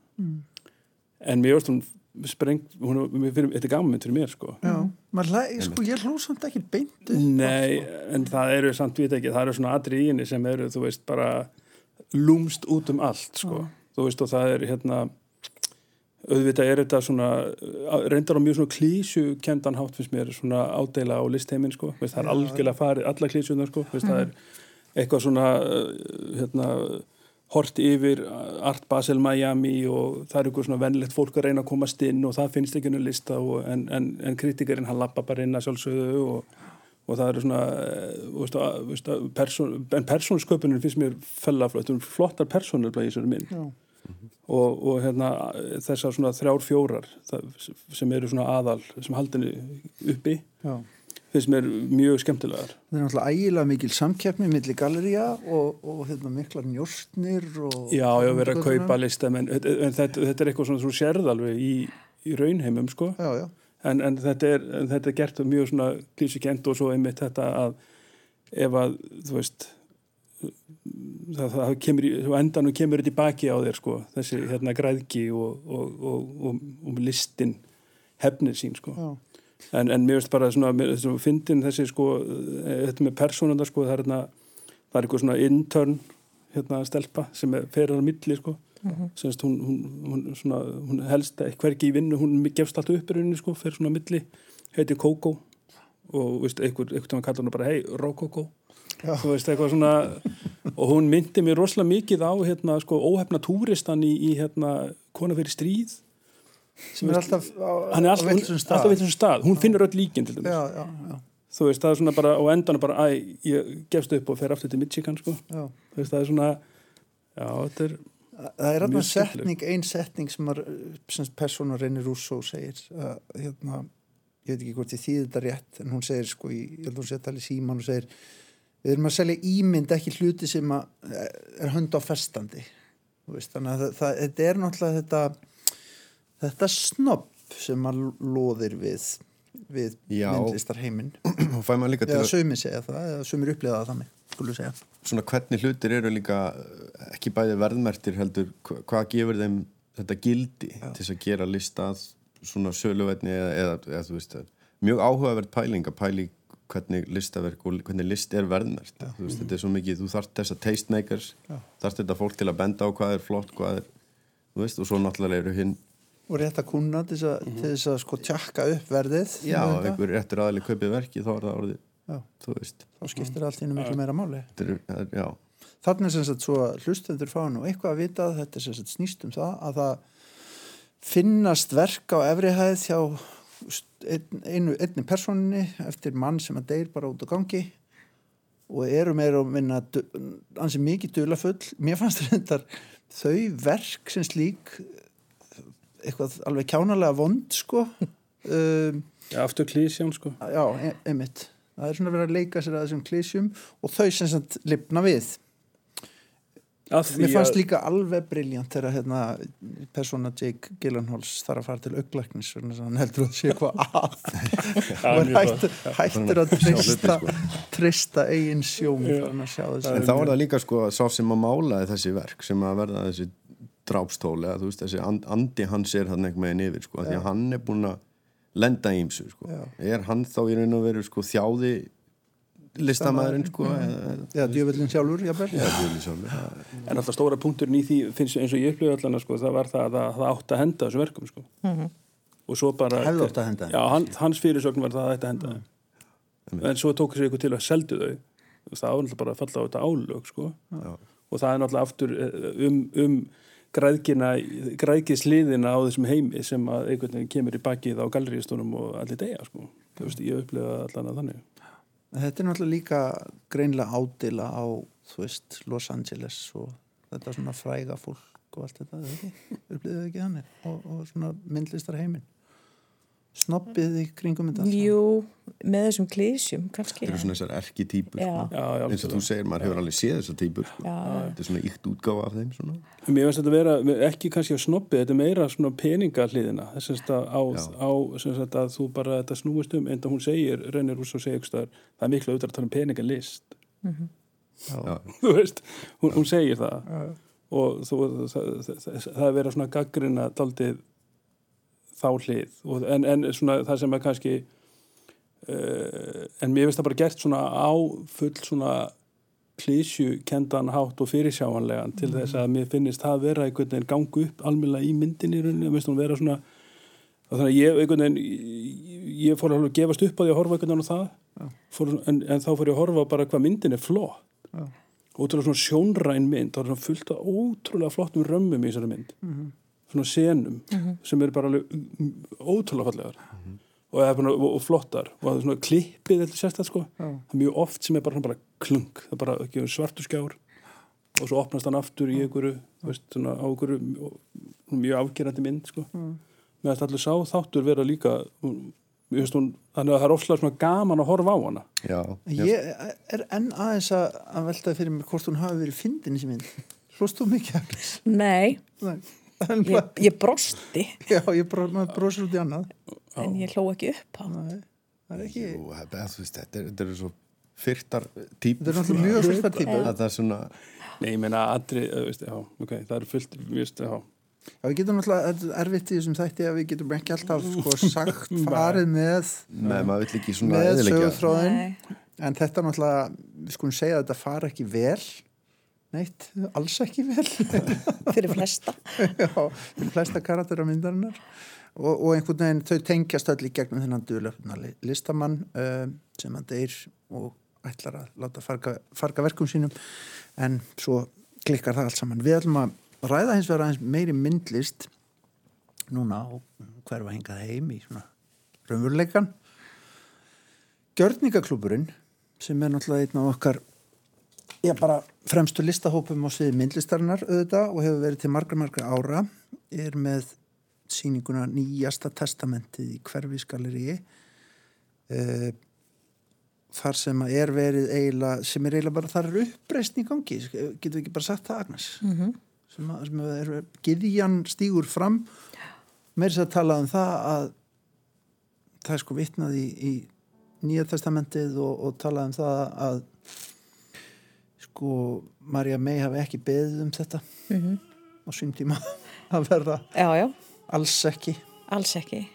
en mér veist hún spreng, hún, fyrir, þetta er gaman mynd fyrir mér sko Já, maður hlæ, sko, ég hlú samt ekki beint upp. Nei, en það eru samt við ekki, það eru svona aðri í henni sem eru, þú veist, bara lúmst út um allt, sko. Þú veist, og það er hérna, auðvitað er þetta svona, reyndar á mjög svona klísju kendan hátt finnst mér svona ádeila á listheimin, sko. Veist, það er algjörlega farið, alla klísjunar, sko. Veist, það er eitthvað svona, uh, hérna, hort yfir Art Basel Miami og það er eitthvað svona vennlegt fólk að reyna að komast inn og það finnst ekki nú lista og, en, en, en kritikerinn hann lappa bara inn að sjálfsögðu og, og það eru svona veist, að, veist, að person, en persónsköpunin finnst mér fellaflott, flottar persónur í þessari minn. Og, og hérna, þessar svona þrjár fjórar það, sem eru svona aðal sem haldinni uppi. Já. Finnst mér mjög skemmtilegar Það er náttúrulega ægilega mikil samkeppni millir gallería og, og hérna, miklar njóstnir og... Já, já, verið að kaupa lista en, en þetta, þetta er eitthvað svona svo sérð alveg í, í raunheimum, sko Já, já. en, en, þetta er, en þetta er gert mjög svona klísikent og svo einmitt þetta að ef að, þú veist það, það kemur, í- svo endanum kemur þetta í baki á þér, sko þessi hérna græðki og, og, og, og, og listin hefnir sín, sko Já. En, en mér veist bara svona, þessi, fyndin þessi sko, eh, þetta með persónundar sko, það er hérna, það er eitthvað svona intern hérna stelpa sem er ferir á milli sko, semst hún, hún, hún, svona, hún helst hvergi í vinnu, hún gefst allt upp í rauninni sko, fer svona á milli, heiti Kókó. Og veist, einhver, einhvern veginn kallar hún bara hei, Rókókó þú veist, eitthvað svona og hún myndi mér rosalega mikið á hérna, sko, óhefna túristan í, í hérna, kona fyrir stríð Sem er alltaf á, hann er alltaf, hún, stað. stað, hún finnur öll líkin til dæmis. Þú veist, það er svona bara á endanum bara, æ, ég gefst upp og fer aftur til Michigan, sko, þú veist, það er svona já, þetta er Það er alltaf setning, ein setning sem, er, sem persóna reynir Russo segir að, hérna, ég veit ekki hvort ég þýði þetta rétt en hún segir sko, í, ég held að hún segir tali síman og segir við erum að selja ímynd ekki hluti sem að er hönd á festandi. Veist, þannig að það, það, þetta er náttúrulega þetta þetta snobb sem að loðir við við Já. myndlistar heiminn <clears throat> og fæ maður líka til að sömi segja það, eða sömur upplifa það þannig skulum segja. Svona hvernig hlutir eru líka eh, ekki bæði verðmertir heldur hva- hvað gefur þeim þetta gildi til þess að gera listað svona söluvetni eða, eða, eða þú veist það mjög áhugaverð pæling að pæli hvernig listaverk og hvernig list er verðmert þú veist þetta er svo mikið, þú þarft þessa tastemakers þarft þetta fólk til að benda á hvað er flott hvað er, þú veist, og svo náttúrulega eru hinn og rétt að kunna til þess að, til þess að sko tjakka upp verðið já, ef Þetta. einhver réttur aðli kaupið verki þá er það orðið, þá skiptir allt innu miklu meira máli. Þetta er, þannig sem sagt svo að hlustendur fá nú eitthvað að vita að þetta er sem sagt snýst um það að það finnast verk á efrihæð hjá ein, einu, einni personinni eftir mann sem að deyr bara út á gangi og eru meira og minna ansi mikið dulafull mér fannst reyndar þau verk sem slík eitthvað alveg kjánalega vond sko. Um, já, aftur klísján, sko. Já, e einmitt. Það er svona verið að leika sér að þessum klísjum og þau sem sagt lifna við. Mér fannst líka alveg briljant þegar hérna, persóna Jake Gyllenhaals þarf að fara til auglæknis hann heldur að sé eitthvað að. <laughs> Er mjög hættur, hættur að hluti, trista, sko. trista eigin hann þessu En þá er það líka sko sá sem að málaði þessi verk sem að verða þessi drápstóli eða þú veist þessi and, andi hans er hann einhvern veginn yfir sko því að hann er búin að lenda í ýmsu sko. Já. er hann þá í raun og veru sko þjáði listamæðurinn sko eða, eða djöfullin sjálfur, jafnvel. Eða djúli sjálfur en alltaf stóra punkturinn í því finnst eins og ég upplifði allan, sko, það var það að það, það átti að henda þessu verkum, sko. Og svo bara átt að já, hann, hans fyrirsögn var það að þetta henda þeim. En svo tók sér ykkur til að seldu þau. Það var náttúrulega bara að falla á þetta álög sko. og það er náttúrulega aftur eh, um, um græðkisliðina á þessum heimi sem að einhvern veginn kemur í bakið á gallerístunum og allir degja sko. þú veist, ég upplifa allan að þannig Þetta er náttúrulega líka greinlega ádila á, þú veist, Los Angeles og þetta svona fræga fólk og allt þetta, þið ekki þannig? Og, og svona myndlistar heiminn. Snobbið í kringum þetta. Jú, með þessum klísjum, kannski. það eru svona þessar erki típur Já. sko. já, já, eins og þú segir, maður hefur alveg séð þessar típur sko. Já, já. þetta er svona ykt útgáfa af þeim svona. Mér finnst þetta vera, ekki kannski á snobbi, þetta er meira svona peningahliðina, þess að á, á sem sagt að þú bara þetta snúist um, enda hún segir, Rennir Rúss og segir staðar, það er miklu auðvitað að tala um peningalist, já, <laughs> þú veist, hún, hún segir það og þú, það, það, það, það er verið svona gaggrina daldið þá hlið. Og, en, en svona það sem er kannski uh, en mér finnst það bara gert svona á full svona klísju kendan hátt og fyrirsjáanlegan til þess að mér finnist það vera einhvern veginn gangu upp almjöla í myndinni mér finnst hún vera svona þannig að ég einhvern veginn ég, fór að gefast upp á því að horfa einhvern veginn á það. Fór, en, en þá fór ég að horfa bara hvað myndin er flott. Já. ótrúlega svona sjónræn mynd. Það er svona fullt af ótrúlega flottum römmum í þessari mynd. Mhm. Svona senum sem eru bara alveg mm, ótrúlega fallegar og, það er bara, og, og flottar og það er svona klippið þetta sérstætt sko. Já. það er mjög oft sem er bara, bara klung það er bara ekki svartu skjár og svo opnast hann aftur í einhverju þú veist, svona, á einhverju mjög afgerandi mynd sko. Með að allir sá þáttur vera líka finnst hún, þannig að það er ofslega svona gaman að horfa á hana. Já, Ég er enn aðeins að, að velta fyrir mér hvort hún hafi verið fyndin í sem mynd. Hlóst þú mikið? Nei, Nei. Ég, ég brosti Já, ég bro, maður brosir út í annað. en ég hló ekki upp á Nei, það er ekki... Jú, veist, þetta, er, þetta eru svo fyrtar típur. Þetta er náttúrulega mjög fyrsta típur. Það er svona, Nei, ég meina aðri, veist, já, ok, það er fullt, veist, já við getum er erfitt í þessum þætti að við getum ekki alltaf sko, <laughs> sagt farið með, með maður vill ekki svona með eðilegja. sögurþróðin. Nei, En þetta náttúrulega, við skulum segja að þetta fara ekki vel. Neitt, alls ekki vel. <laughs> fyrir flesta <laughs> Já, fyrir flesta karakter á myndarinnar og, og einhvern veginn þau tengjast öll í gegnum þennan duðlöfna listamann um, sem að deyr og ætlar að láta farga, farga verkum sínum en svo klikkar það allt saman. Við ætlum að ræða hins vegar aðeins meiri myndlist núna og hverfa hingað heim í svona raunveruleikan. Gjörningaklúburinn sem er náttúrulega einn af okkar Já, bara fremstu listahópum á sviði myndlistarinnar auðvitað og hefur verið til margra, margra ára. Er með síninguna nýjasta testamentið í hverfisgalleri uh, þar sem að er verið eiginlega, sem er eiginlega bara þar er uppreist í gangi, getur við ekki bara sagt það Agnes, mm sem, að, sem að er giðjan stígur fram. Með þess að tala um það að það er sko vitnað í, í nýja testamentið og, og talað um það að sko Marja May hafi ekki beðið um þetta -hmm. á sín tíma. <laughs> Að verða Já, já, alls ekki. Alls ekki.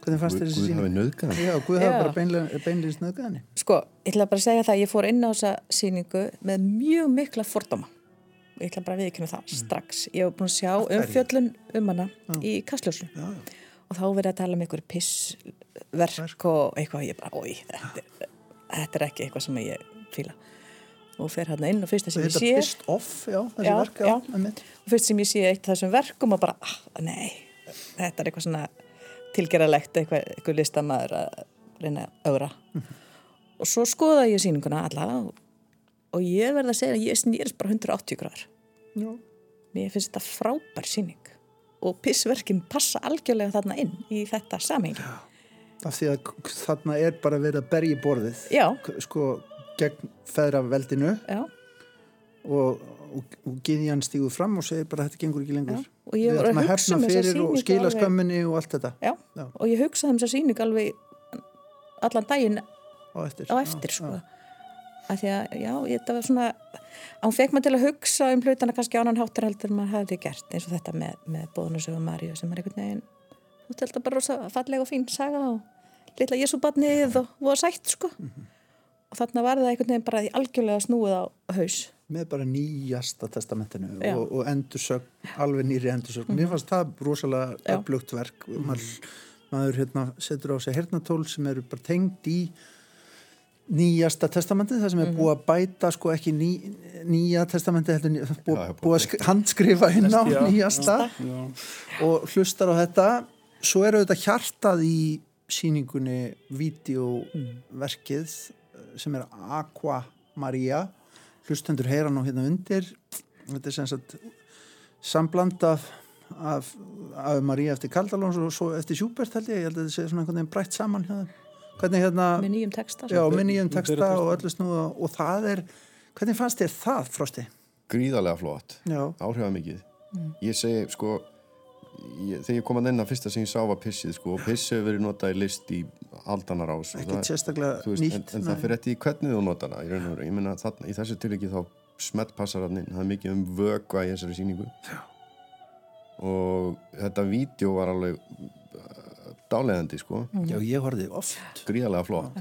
Hvernig fannst þér þessi Guð hafi síning? nöðgað. Já, Guð hafi bara beinlega, beinlega snöðgað henni. Sko, ég ætla bara að segja það að ég fór inn á þessa síningu með mjög mikla fordóma. Ég ætla bara að viðkynna það strax. Ég hef búin að sjá umfjöllun um hana í Já, já, og þá verið að tala um einhver pissverk og eitthvað ég bara, oi, þetta, er- þetta er ekki eitthvað sem ég fíla og fer hann inn og fyrsta sem ég þetta sé pissed off, já, þessi verk já. og fyrst sem ég sé eitt þessum verkum og bara, ah, nei, þetta er eitthvað svona tilgeralegt, eitthvað, eitthvað listamæður að reyna að augra. Og svo skoða ég sýninguna alla og, og ég verð að segja að ég snýrist bara 180 gráður. Já. Mér finnst þetta frábær sýning og pissverkin passa algjörlega þarna inn í þetta samhengi. af því að þarna er bara verið að berja borðið Já, sko gegn feðraveldinu. Já, og, og, og Giðjan stígur fram og segir bara þetta gengur ekki já. lengur Og ég var að að hugsa um þessa fyrir og skila alveg- skömminni og allt þetta. Já, Já. og ég hugsaði um þessa sýningu alveg allan daginn á eftir, á Já, eftir sko. já. að því að já, þetta var svona hann fekk maður til að hugsa um hlutana kannski á annan háttar heldur en maður hefði gert eins og þetta með, með bóðnusögu Maríu sem er einhvern veginn þú þetta bara rosa falleg og fín saga og litla Jesúbarnið og voða sætt sko og þarna var það einhvern veginn bara í algjörlega snúið á haus. Með bara nýjasta testamentinu Já. og, og endursögn, alveg nýri endursögn. Mér fannst það rosalega upplugt verk. Maður, maður hérna, setur á sig hernatól sem eru bara tengd í nýjasta testamentið það sem er búið að bæta sko ekki ný, nýja testamentið heldur ný, búið, Já, já, búið að sk- handskrifa inn á nýjasta. Já. og hlustar á þetta. Svo eru þetta hjartað í síningunni vídeoverkið sem er Aqua Maria hlustendur heyra nú hérna undir þetta er sem sagt sambland af, af, af Maria eftir Kaldalóns og svo eftir Sjúbert held ég, ég held að þetta sé svona einhvern veginn brætt saman hjá þeim. hvernig hérna með nýjum texta já, með nýjum texta og öllu snúða og það er, hvernig fannst þér það Frosti? Gríðarlega flott, Já, áhrifamikið. Mm. Ég segi, sko, ég, þegar ég kom að inn að fyrsta sem ég sá var pissið, sko, og pissið hefur verið notað í list í aldanar ás. ekkert það- sérstaklega veist, nýtt en, en það fyrir eftir í hvernig þú nota hana í raun og veru, ég meina þarna, í þessu tilviki þá smettpassararnin, það er mikið um vögva í þessari síningu Já. og þetta vídeo var alveg uh, dálegandi sko. Já, ég horfði oft. Gríðarlega flott.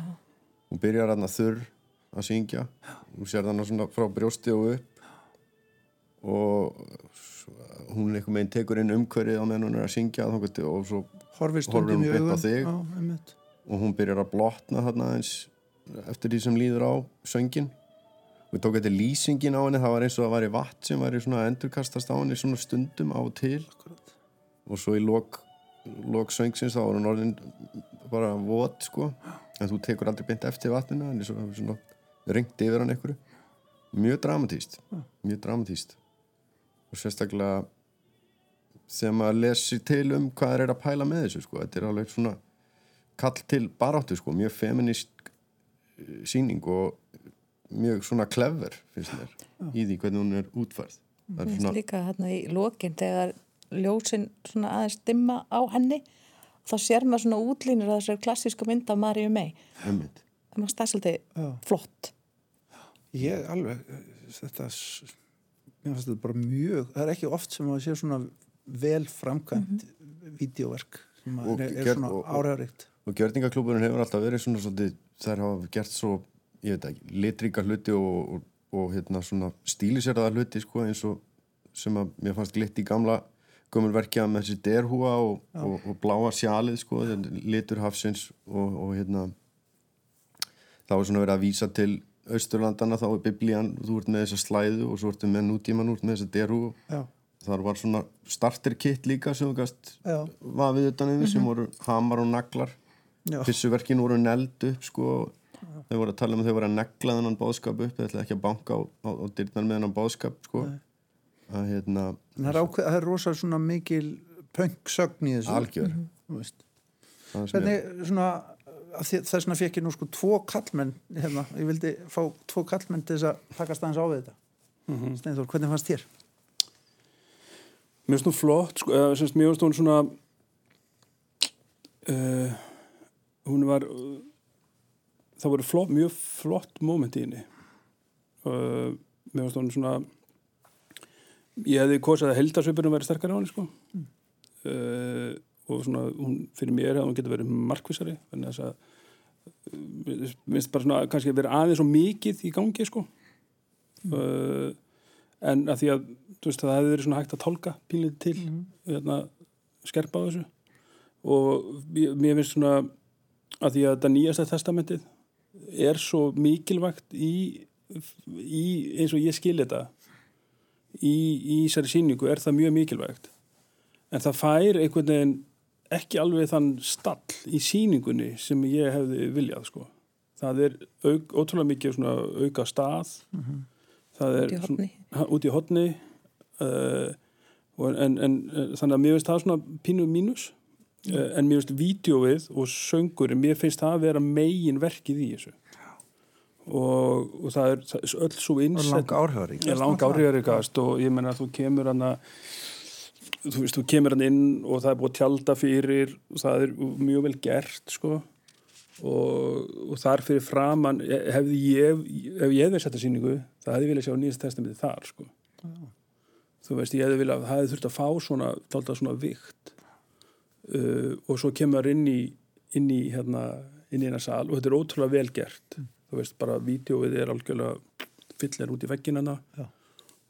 Hún byrjar hann að þurr að syngja. Hún sér þannig svona frá brjósti og upp. Og svo- hún einhvern veginn tekur inn umhverfið á meðan hún er að syngja og svo stundum hún beint á þig? Einmitt. Og hún byrjar að blotna þarna eins eftir því sem líður á söngin og tók þetta lýsingin á henni það var eins og það væri vatn sem væri svona að endurkastast á henni svona stundum á og til. Og svo í lok, lok söngsins þá var hún orðin bara vot sko. En þú tekur aldrei beint eftir vatnina en svona, svona ringt yfir hann einhverju. Mjög dramatíst mjög dramatíst og sérstaklega þegar maður lesi til um hvað eru að pæla með þessu sko. þetta er alveg svona kall til baráttu sko, mjög feminist eh, sýning og mjög svona clever finnst mér í því hvernig hún er útfærð. Það er Mér svona, finnst líka hérna í lokin þegar ljósin svona aðeins dimma á henni þá sér maður svona útlínur að þessari klassísku mynd af May. Einmitt. Það maður Já. flott. Ég alveg, þetta mér finnst þetta bara mjög, það er ekki oft sem að sé svona vel framkvæmt mm vídeoverk sem Og er, er svona og- og- og gjörningaklúburinn hefur alltaf verið svona svolítið, þær hafa gert svo ég veit ekki, litríka hluti og, og, hérna svona stíliseraða hluti sko eins og sem að mér fannst glitt í gamla gömulverkja með þessi derhúa og, og, og bláa sjalið sko, litur hafsins og, og hérna þá er svona verið að vísa til Austurlandana þá er biblían, þú ert með þessa slæðu og svo ertu með nútíman, ert með þessa derhú Já, þar var svona starter kit líka sem þú gast já, vafið utan yfir sem voru hamar og naglar. Já, Pissuverkin voru neld upp sko þau voru að tala um að þau voru að negla þennan báðskap upp þau ætla ekki að banka á, á, á dyrnar með þennan báðskap sko. Að hérna það er, ákveð, það er rosa svona mikil pönksögn í þessu. Algjör. Þú veist. það er, Hvernig svona þess vegna fekk ég nú sko tvo kallmenn hérna, ég vildi fá tvo kallmenn til þess að takast aðeins á við þetta. Steinþór, hvernig fannst þér? Mér finnst hún flott, sko, eða, semst, mér finnst hún svona uh, hún var uh, það voru flott, mjög flott moment í henni. Uh, mér finnst hún svona ég hefði kosið að heldarsvipurinn væri sterkari á henni sko. Uh, og svona hún fyrir mér að hún getur verið markvissari þannig að þess að mér finnst bara svona kannski að vera aðeins svo mikið í gangi sko. Uh, en að því að veist, það hefði verið svona hægt að tálka pínlítið til hérna, skerpa á þessu. Og mér finnst svona að því að þetta nýjasta testamentið er svo mikilvægt í, í eins og ég skil þetta í, þessari síningu er það mjög mikilvægt. En það fær einhvern veginn ekki alveg þann stall í síningunni sem ég hefði viljað sko. það er auk, ótrúlega mikið auka stað. Það er Út í svona- en, en uh, þannig að mér finnst það svona pínu mínus. Uh, en mér finnst vídjóið og söngurinn, mér finnst það að vera megin verkið í þessu. Og, og það er það er öll svo Og innsett langa áhrifarík er langa áhrifaríkast. Og ég menna að þú kemur hann þú veist, þú kemur hann inn og það er búið tjálta fyrir og það er mjög vel gert sko. Og, og þar fyrir framann hefði ég, ef ég hefði sett að síningu það hefði ég viljað sjá nýjast testamentið þar sko þú veist, ég hefði viljað það hefði þurft að fá svona, tólta svona vikt uh, og svo kemur inn í inn í hérna inn í hérna sal og þetta er ótrúlega vel gert þú veist, bara vídeoið er algjörlega fyllir út í vegginana Já.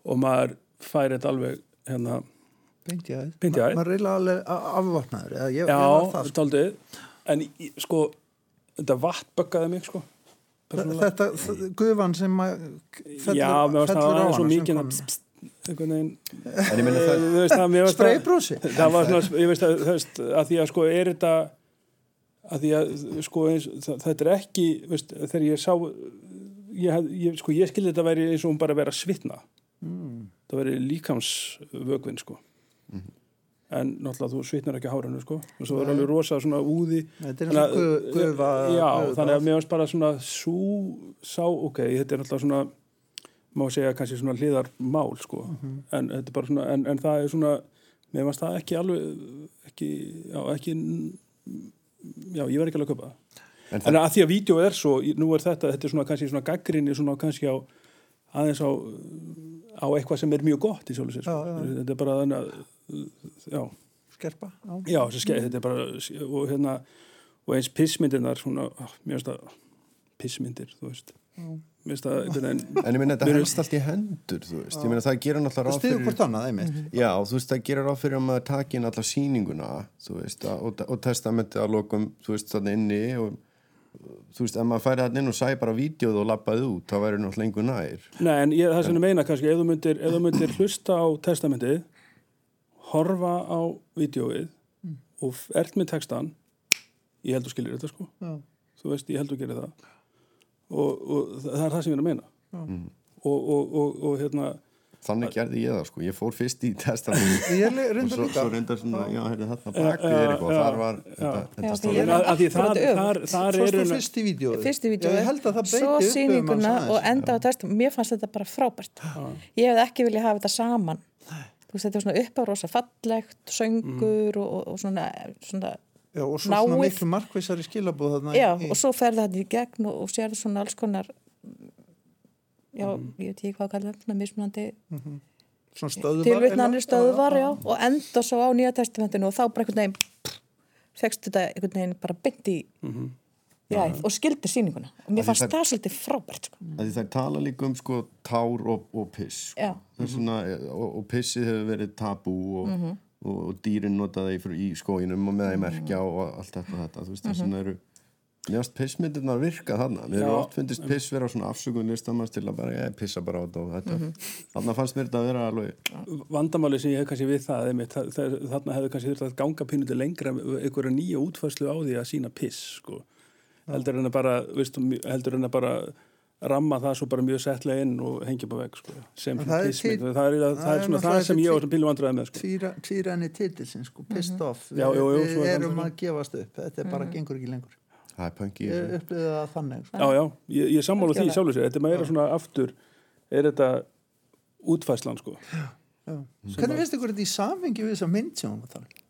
og maður fær þetta alveg hérna, Beint í í æð. Maður reyla alveg a- afvopnaður eða ég, já, það sko. en sko, þetta vatn böggaði mig sko persónulega. Þetta, gufan sem að fellur, já, mér fellur á aðeins svo hana mikið að en ég meina það Þú veist það, mér varst það- var svona, ég veist að, þú veist, að því að sko er þetta að því að sko þetta er ekki, veist, þegar ég sá ég, ég sko ég skildi þetta væri eins og hún bara að vera að svitna. Mm. það væri líkamsvögvin sko. En náttúrulega þú svitnar ekki á hárinu sko. Og svo er alveg rosa svona úði. Þetta er að- gu- gufa já, gufa- þannig að mér varst bara svona sú, sá, ok, þetta er náttúrulega svona má segja kannski svona hliðar mál sko, en þetta er bara svona en, en það er svona, mér varst það ekki alveg, ekki, já, ekki já, ég var ekki alveg að köpa En en að því að vídeo er svo, nú er þetta þetta er svona kannski svona gaggrinni svona kannski á aðeins á, á eitthvað sem er mjög gott í sjálf sér sko. Þetta er bara þannig að já, Skerpa, já. já skeið, þetta er bara og hérna, og eins pissmyndirnar svona, ah, mér finnst það pissmyndir, þú veist. finnst það veginn En ég meina þetta helst allt í hendur, þú veist Ég meina það gerir náttúrulega Það ráð fyrir hvort annað, einmitt. Já, þú veist, það gerir ráð fyrir að maður taki inn alla sýninguna, þú veist, að, og, og testamenti að lokum, þú veist, þarna inni og þú veist, ef maður færi þarna inn og sæði bara vídeoð og lappaði út, þá væri náttúrulega lengur nær. Nei, en ég, það sem ég meina kannski, ef þú myndir, ef þú myndir hlusta á testamentið, horfa á vídeóið og f- ert með textan, ég held þú skilir þetta sko, Já. þú veist, ég held þú gerir það og, og það er það sem ég er að meina. Og, og, og, og hérna, Þannig gerði ég það, sko. Ég fór fyrst í testamenti <laughs> Ég og svo, svo reyndar svona, já, þarna Já, bakvið er eitthvað, þar var þetta, Já, þetta því stóð ég að, að því þar, eru fyrst í vídjóðu? svo hans og enda á testum. Mér fannst þetta bara frábært. Ég hefði ekki viljað hafa þetta saman. Þú veist þetta er svona upp á rosa fallegt söngur og, og svona, svona Já, og svo svona náið. miklu markvísari skilabóð þarna. já, í- og svo ferði þetta í gegn og, og sér svona alls konar já, ég veit ekki hvað að kalla það svona mismunandi svona stöðvar. tilvitnanir eiginlega. stöðvar, já, og enda svo á nýja testamentinu og þá bara einhvern veginn fegst þetta einhvern veginn bara byndi í já, og skildi sýninguna og mér fannst það- það svolítið frábært sko. að því þær tala líka um sko tár og, og piss sko. Já. Það svona, og, og pissið hefur verið tabú og, og, og dýrin notaði í, í skóginum og með það í merkja og allt þetta, þetta. þú veist það svona eru mér finnst pissmyndirnar virka þarna mér hefur Já. oft finnist piss vera svona afsökun listamanns til að bara, ég pissa bara á þetta og þetta þarna fannst mér þetta að vera alveg vandamáli sem ég hef kannski við það, einmitt, það, það þarna hefur kannski þurft að ganga pínuti lengra einhverja nýja útfærslu á því að sína piss sko. heldur en að bara bara ramma það svo bara mjög settlega inn og hengja upp á vegg sko. sem svona það er það er, það, það er er svona það sem ég á sem pílu vandræði með sko. Tvíræni titilsin, sko, pissed off. Já, jú, jú, Við er erum það að gefast upp. Þetta er bara, gengur ekki lengur. það er í Ég upplýði það þannig, sko. já, já, ég, ég sammála því Algjörlega. sjálfur sér þetta er meira svona aftur er þetta útfærslan sko. Já. Hvernig finnst ykkur þetta í samhengi við þessa mynd sem hún var að tala? um?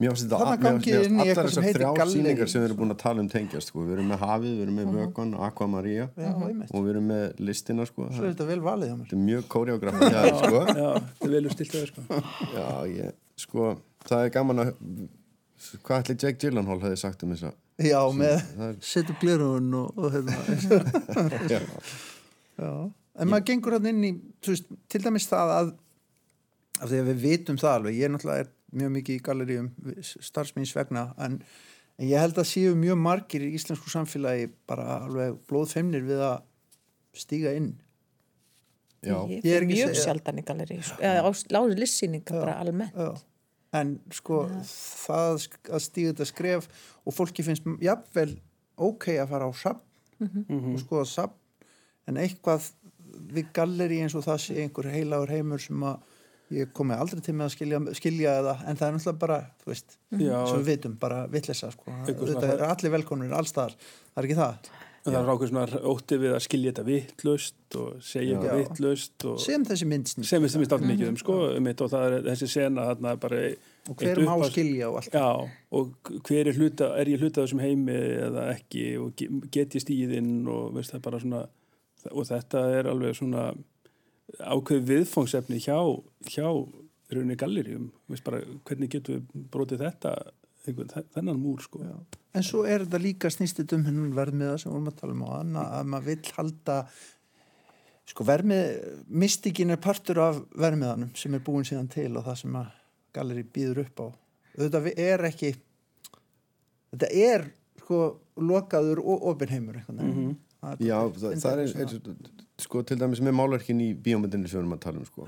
Mér finnst þetta allar þessar gallerí. sýningar sem við erum búin að tala um tengjast sko. við erum með hafið, við erum með vökun Aqua Maria Já, einmitt. og við erum með listina sko. Svo er þetta vel valið þetta er mjög þér, sko. já, þetta er velur stilt sko. Já, ég, sko, það er gaman að hvað ætli Jake Gyllenhaal hefði sagt um þessa Já, með það er- setu glerun og, og hérna. <laughs> Já, Já. En maður gengur hann inn í, veist, til dæmis það að, af því að við vitum það alveg, ég er náttúrulega er mjög mikið í galleríum starfsmýns vegna, en, en ég held að séu mjög margir í íslensku samfélagi bara alveg blóðfeimnir við að stíga inn. já, ég er mjög sjaldan í galleri sko. eða á láður lissýninga bara almennt Já. En sko, það sk- að stíga þetta skref og fólki finnst jafnvel ok að fara á safn Mhm. og skoða safn, en eitthvað við galleri eins og það sé einhver heilagur heimur sem að ég komi aldrei til með að skilja, skilja það en það er náttúrulega bara, þú veist Já. sem við vitum, bara vitleysa sko. Þetta er allir velkonur allstaðar, það er ekki það. En það er ákveð svona ótti við að skilja þetta vittlust og segja eitthvað vittlust og sem þessi myndsnýtt sem við stafnum mikið um sko um og það er þessi sena þarna bara og hver eitt má skilja og allt. Já, og hver er hluta, er ég hluta af þessum heimi eða ekki og ge- get ég stíðinn og veist það er bara svona og þetta er alveg svona ákveð viðfóngsefni hjá, hjá rauninni galleríum, veist bara hvernig getum við brotið þetta einhvern, þennan múr sko. Já. En svo er þetta líka snýstið um hennan verðmiða sem vorum að tala um á anna að maður vill halda sko verðmið mystikinn er partur af verðmiðanum sem er búin síðan til og það sem að galleri býður upp á þetta er ekki þetta er sko lokaður og opinheimur mm -hmm. já það, það er, er sko, til dæmis með málverkin í bíómyndinni sem við erum að tala um sko.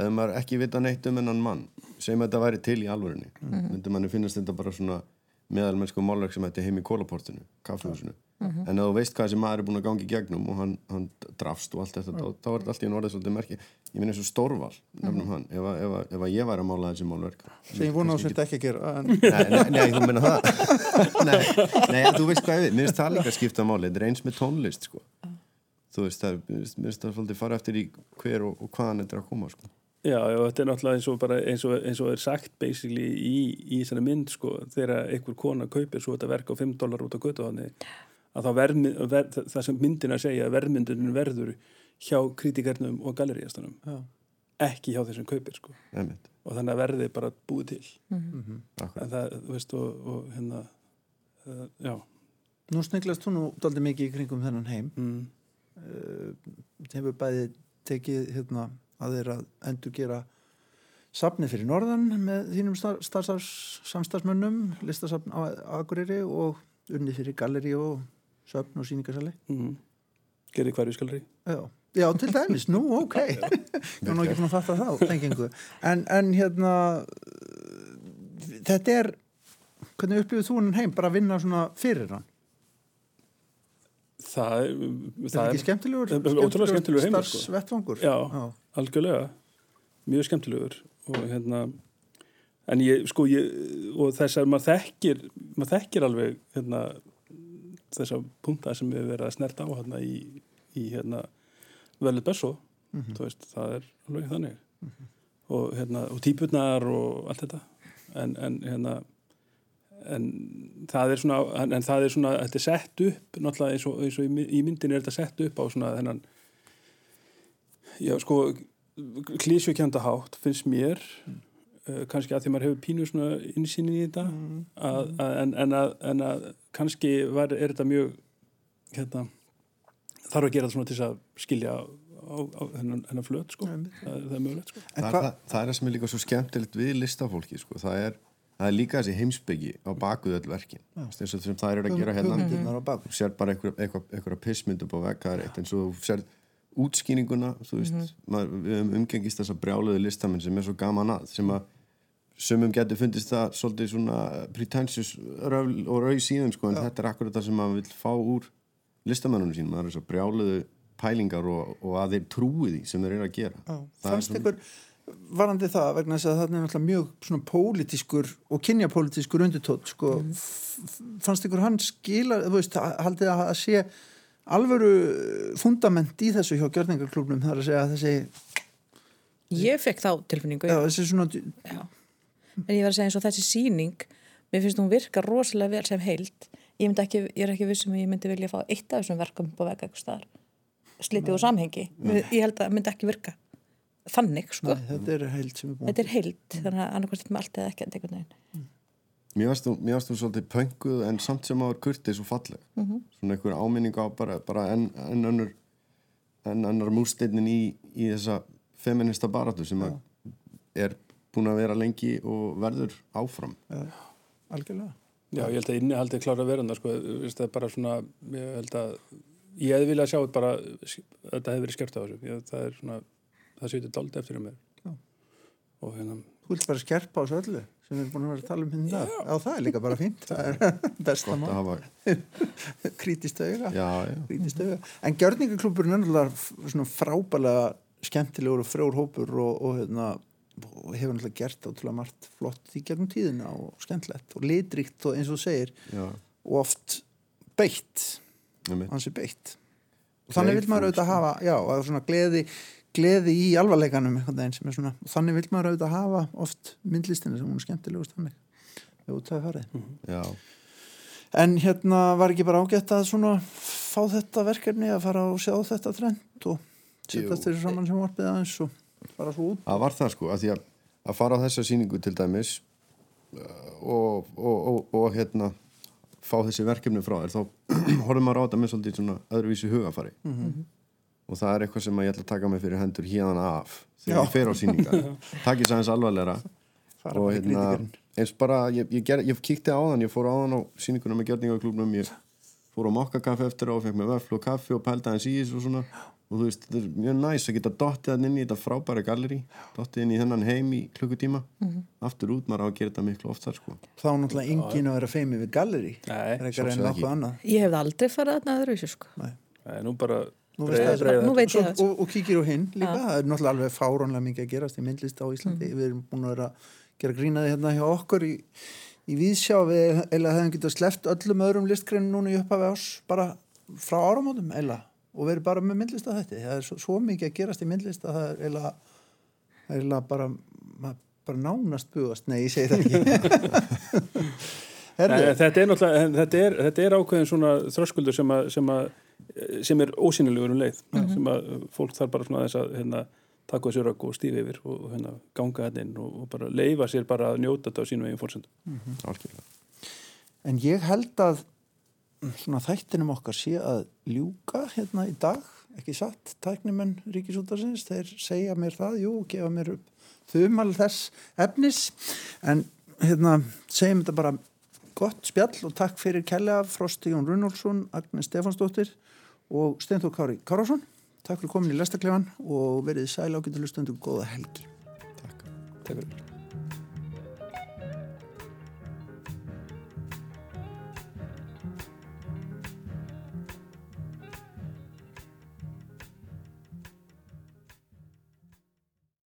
hefur maður ekki vita neitt um hennan mann að þetta væri til í alvörunni. Myndi manni finnast þetta bara svona meðalmennsku málverk sem þetta heim í kólaportinu kaffehúsinu, en ef þú veist hvað þessi maður er búin að gangi í gegnum og hann, hann drafst og allt þetta, þá, þá er þetta allt í einn orðið svolítið merki. Ég eins og Stórval, nefnum hann ef, að- ef, að- ef að ég væri að mála þessi málverk. Sem ég vona á sér ekki að gera en, nei, nei, nei, þú meina það. <laughs> Nei, nei, þú veist hvað ég við. Mér finnst það líka að skipta máli, þetta er eins með tónlist sko. Þú veist, það er það svolítið fara eftir í hver og, og hvaðan þetta er að koma sko. Já, já, þetta er náttúrulega eins og, bara, eins og, eins og er sagt basically í, í þessari mynd sko, þegar einhver kona kaupir svo þetta verk á 5 dólar út á götu þannig að þá verð, ver, það sem myndin að segja að verðmyndunum verður hjá kritikarnum og galleríastunum Já. ekki hjá þessum kaupir sko. og þannig að verði bara búið til akkur en það, þú veist, og, og hérna uh, já Nú sneglast þú nú daldi mikið í kringum þennan heim mm. Hefur bæði tekið hérna, að þeirra endur gera safnið fyrir norðan með þínum samstagsmönnum listasafn á Akureyri og unni fyrir galleri og söfn og síningarsali Mm. gerði hverju skalri Já, já til dæmis, nú ok. <laughs> Nú ekki búin að fatta þá tengingu. En, en hérna þetta er hvernig upplifið þú hann heim? Bara að vinna svona fyrir hann það, þetta er ekki skemmtilegur, það er ótrúlega skemmtilegur heimur, sko. starfsvettvangur Já. já. algjörlega mjög skemmtilegur og hérna en ég, sko, ég og þess að maður þekkir maður þekkir alveg hérna þessa punta sem við verðum að snerta á hérna í, í hérna velið besso, þú veist, það er alveg þannig og hérna, og típurnar og allt þetta en, en hérna en það er svona en, það er svona, þetta er sett upp náttúrulega eins og, eins og í, í myndin er þetta sett upp á svona þennan já sko klísjökjönda hátt finnst mér uh, kannski að því maður hefur pínu svona innsýnin í þetta að, að, en, en, að, en að kannski var, er þetta mjög hérna þarf að gera það svona til að skilja á, á, hennan flöt sko. Það, það er mögulegt sko. Það, það, það er það sem er líka svo skemmtilegt við listafólki sko. það, er, það er líka þessi heimsbyggi á bakuð öll verkin. Þess að það eru að gera hérna hugmyndirnar á bak. Þú sér bara einhver, einhver, einhver pismynd upp á vegg það er eitt eins og þú sér útskýninguna þú veist, maður, við umgengist þessa brjáluðu listamenn sem er svo gaman að sem að sumum getur fundist það svolítið svona pretentious röfl og rauð síðan sko, en þetta er akkurat það sem maður vil fá úr listamennunum sín, maður er svo brjáluðu pælingar og, og að þeir trúi því sem þeir eru að gera. Já, Það er svona- varandi það vegna þess að það er náttúrulega mjög svona pólitískur og kynjapólitískur undirtótt sko, f- fannst ykkur hann skila þú veist, haldið að að sé alvöru fundament í þessu hjá gjörningarklubnum þar að segja að þessi, Ég fekk þá tilfinningu, já, þessi svona já. En ég var að segja eins og þessi síning, mér finnst hún virka rosalega vel sem heild. Ég, ekki, ég er ekki vissum að ég myndi vilja fá eitt af þessum verkum upp á vega eitthvað. Slitið úr samhengi. Ég held að það myndi ekki virka þannig, sko. Nei, þetta er heild sem er búin. Þetta er heild, þannig að annarkvæmst með allt eða ekki einhvern veginn. Þú, mér varst þú svolítið pönguð en samt sem áður kurtið svo falleg. Svona einhver áminning á bara, bara enn en önnur enn annar múrsteinin í, í þessa feminista baratu sem að er búin að vera lengi og verður áfram. Algjörlega. Já, ég held að innihaldið klára þarna, sko, það er bara svona, ég held að, ég hefði viljað sjá bara, að þetta hefði verið skert á þessu, ég, það er svona, það setur dálítið eftir mér. Já. Og hérna, Þú vilt bara skerpa á þessu öllu sem við erum búin að vera að tala um hérna í dag. Já, það er líka bara fínt. Það er <laughs> besta mál. hafa, <laughs> Krítist auga. já, já Krítist auga. En gjörningaklubburinn er náttúrulega f- svona frábælega skemmtilegur og frjór hópur og, og, hérna, og hefur náttúrulega gert átrúlega margt flott í gegnum tíðina og skemmtlegt og litrikt og eins og þú segir já, og oft beitt, hansi beitt. Og þannig vil maður auðvitað hafa, já, að svona gleði, gleði í alvarleikanum er svona, og þannig vil maður auðvitað hafa oft myndlistina sem hún er skemmtilegust þannig. Jú, það er farið. já, En hérna var ekki bara ágætt að svona fá þetta verkefni að fara og sjá þetta trend og setja þessi saman sem varpið aðeins og fara svo út. það var það sko að því að, að fara á þessa sýningu til dæmis uh, og, og, og, og hérna fá þessi verkefni frá þér þá <clears throat> horfum maður á þetta með svolítið svona öðruvísi hugafari og það er eitthvað sem að ég ætla að taka mig fyrir hendur hérna af þegar Já. ég fer á sýningar <laughs> takk ég sæðins alvarlegra Fara og hérna eins bara, ég, ég, ger, ég kíkti á þann ég fór á þann á sýninguna með gjörningaklubnum ég fór á mokkakaffi eftir á og fekk með vöflu og kaffi og pælda hans í þessu og svona og þú veist, þetta er mjög næs að geta dottið hann inn í þetta frábæra galleri dottið inn í þennan heim í klukkutíma aftur út, maður á að gera þetta miklu oftar sko. Þá er náttúrulega engin að vera feimi við galleri. Nei, Það er að reyna ekki. nokkuð annað. Ég hefði aldrei farið þarna öðruvísi, sko. Nei. það er nú bara, Nú, veist það- Nú veit ég það. og, og kíkir á hinn líka. Það er náttúrulega alveg fáránlega mikið að gerast í myndlist á Íslandi. Við erum búin að vera að gera grínaði hérna hjá okkur í, í viðsjá. Við eða hefum getað sleppt öllum öðrum listgreinum núna í upphafi ás bara frá áramótum eða og verið bara með myndlist að þetta. Það er svo, svo mikið að gerast í myndlist að það er eða, eða bara, bara nánast bugast. Nei, ég segi það ekki. <laughs> Nei, þetta er þetta er, þetta er ákveðin svona þröskuldur sem, að, sem, er ósynilegur um leið sem að fólk þarf bara svona þess að hérna, taka þessi rögg og stífi yfir og hérna, ganga þetta inn og, og bara leifa sér bara að njóta þetta á sínu eigin fórsendum algjörlega. En ég held að mm, svona þættinum okkar sé að ljúka hérna í dag, ekki satt, tæknimenn Ríkisútarsins, þeir segja mér það, jú, gefa mér upp þumal þess efnis, en hérna segjum þetta bara gott spjall og takk fyrir kella Frosti Jón Runnolfsson, Agnes Stefansdóttir og Steinþór Kári Kárásson. Takk fyrir komin í Lestaklefan og verið sæl ágættilustundu góða helgi. Takk Takk fyrir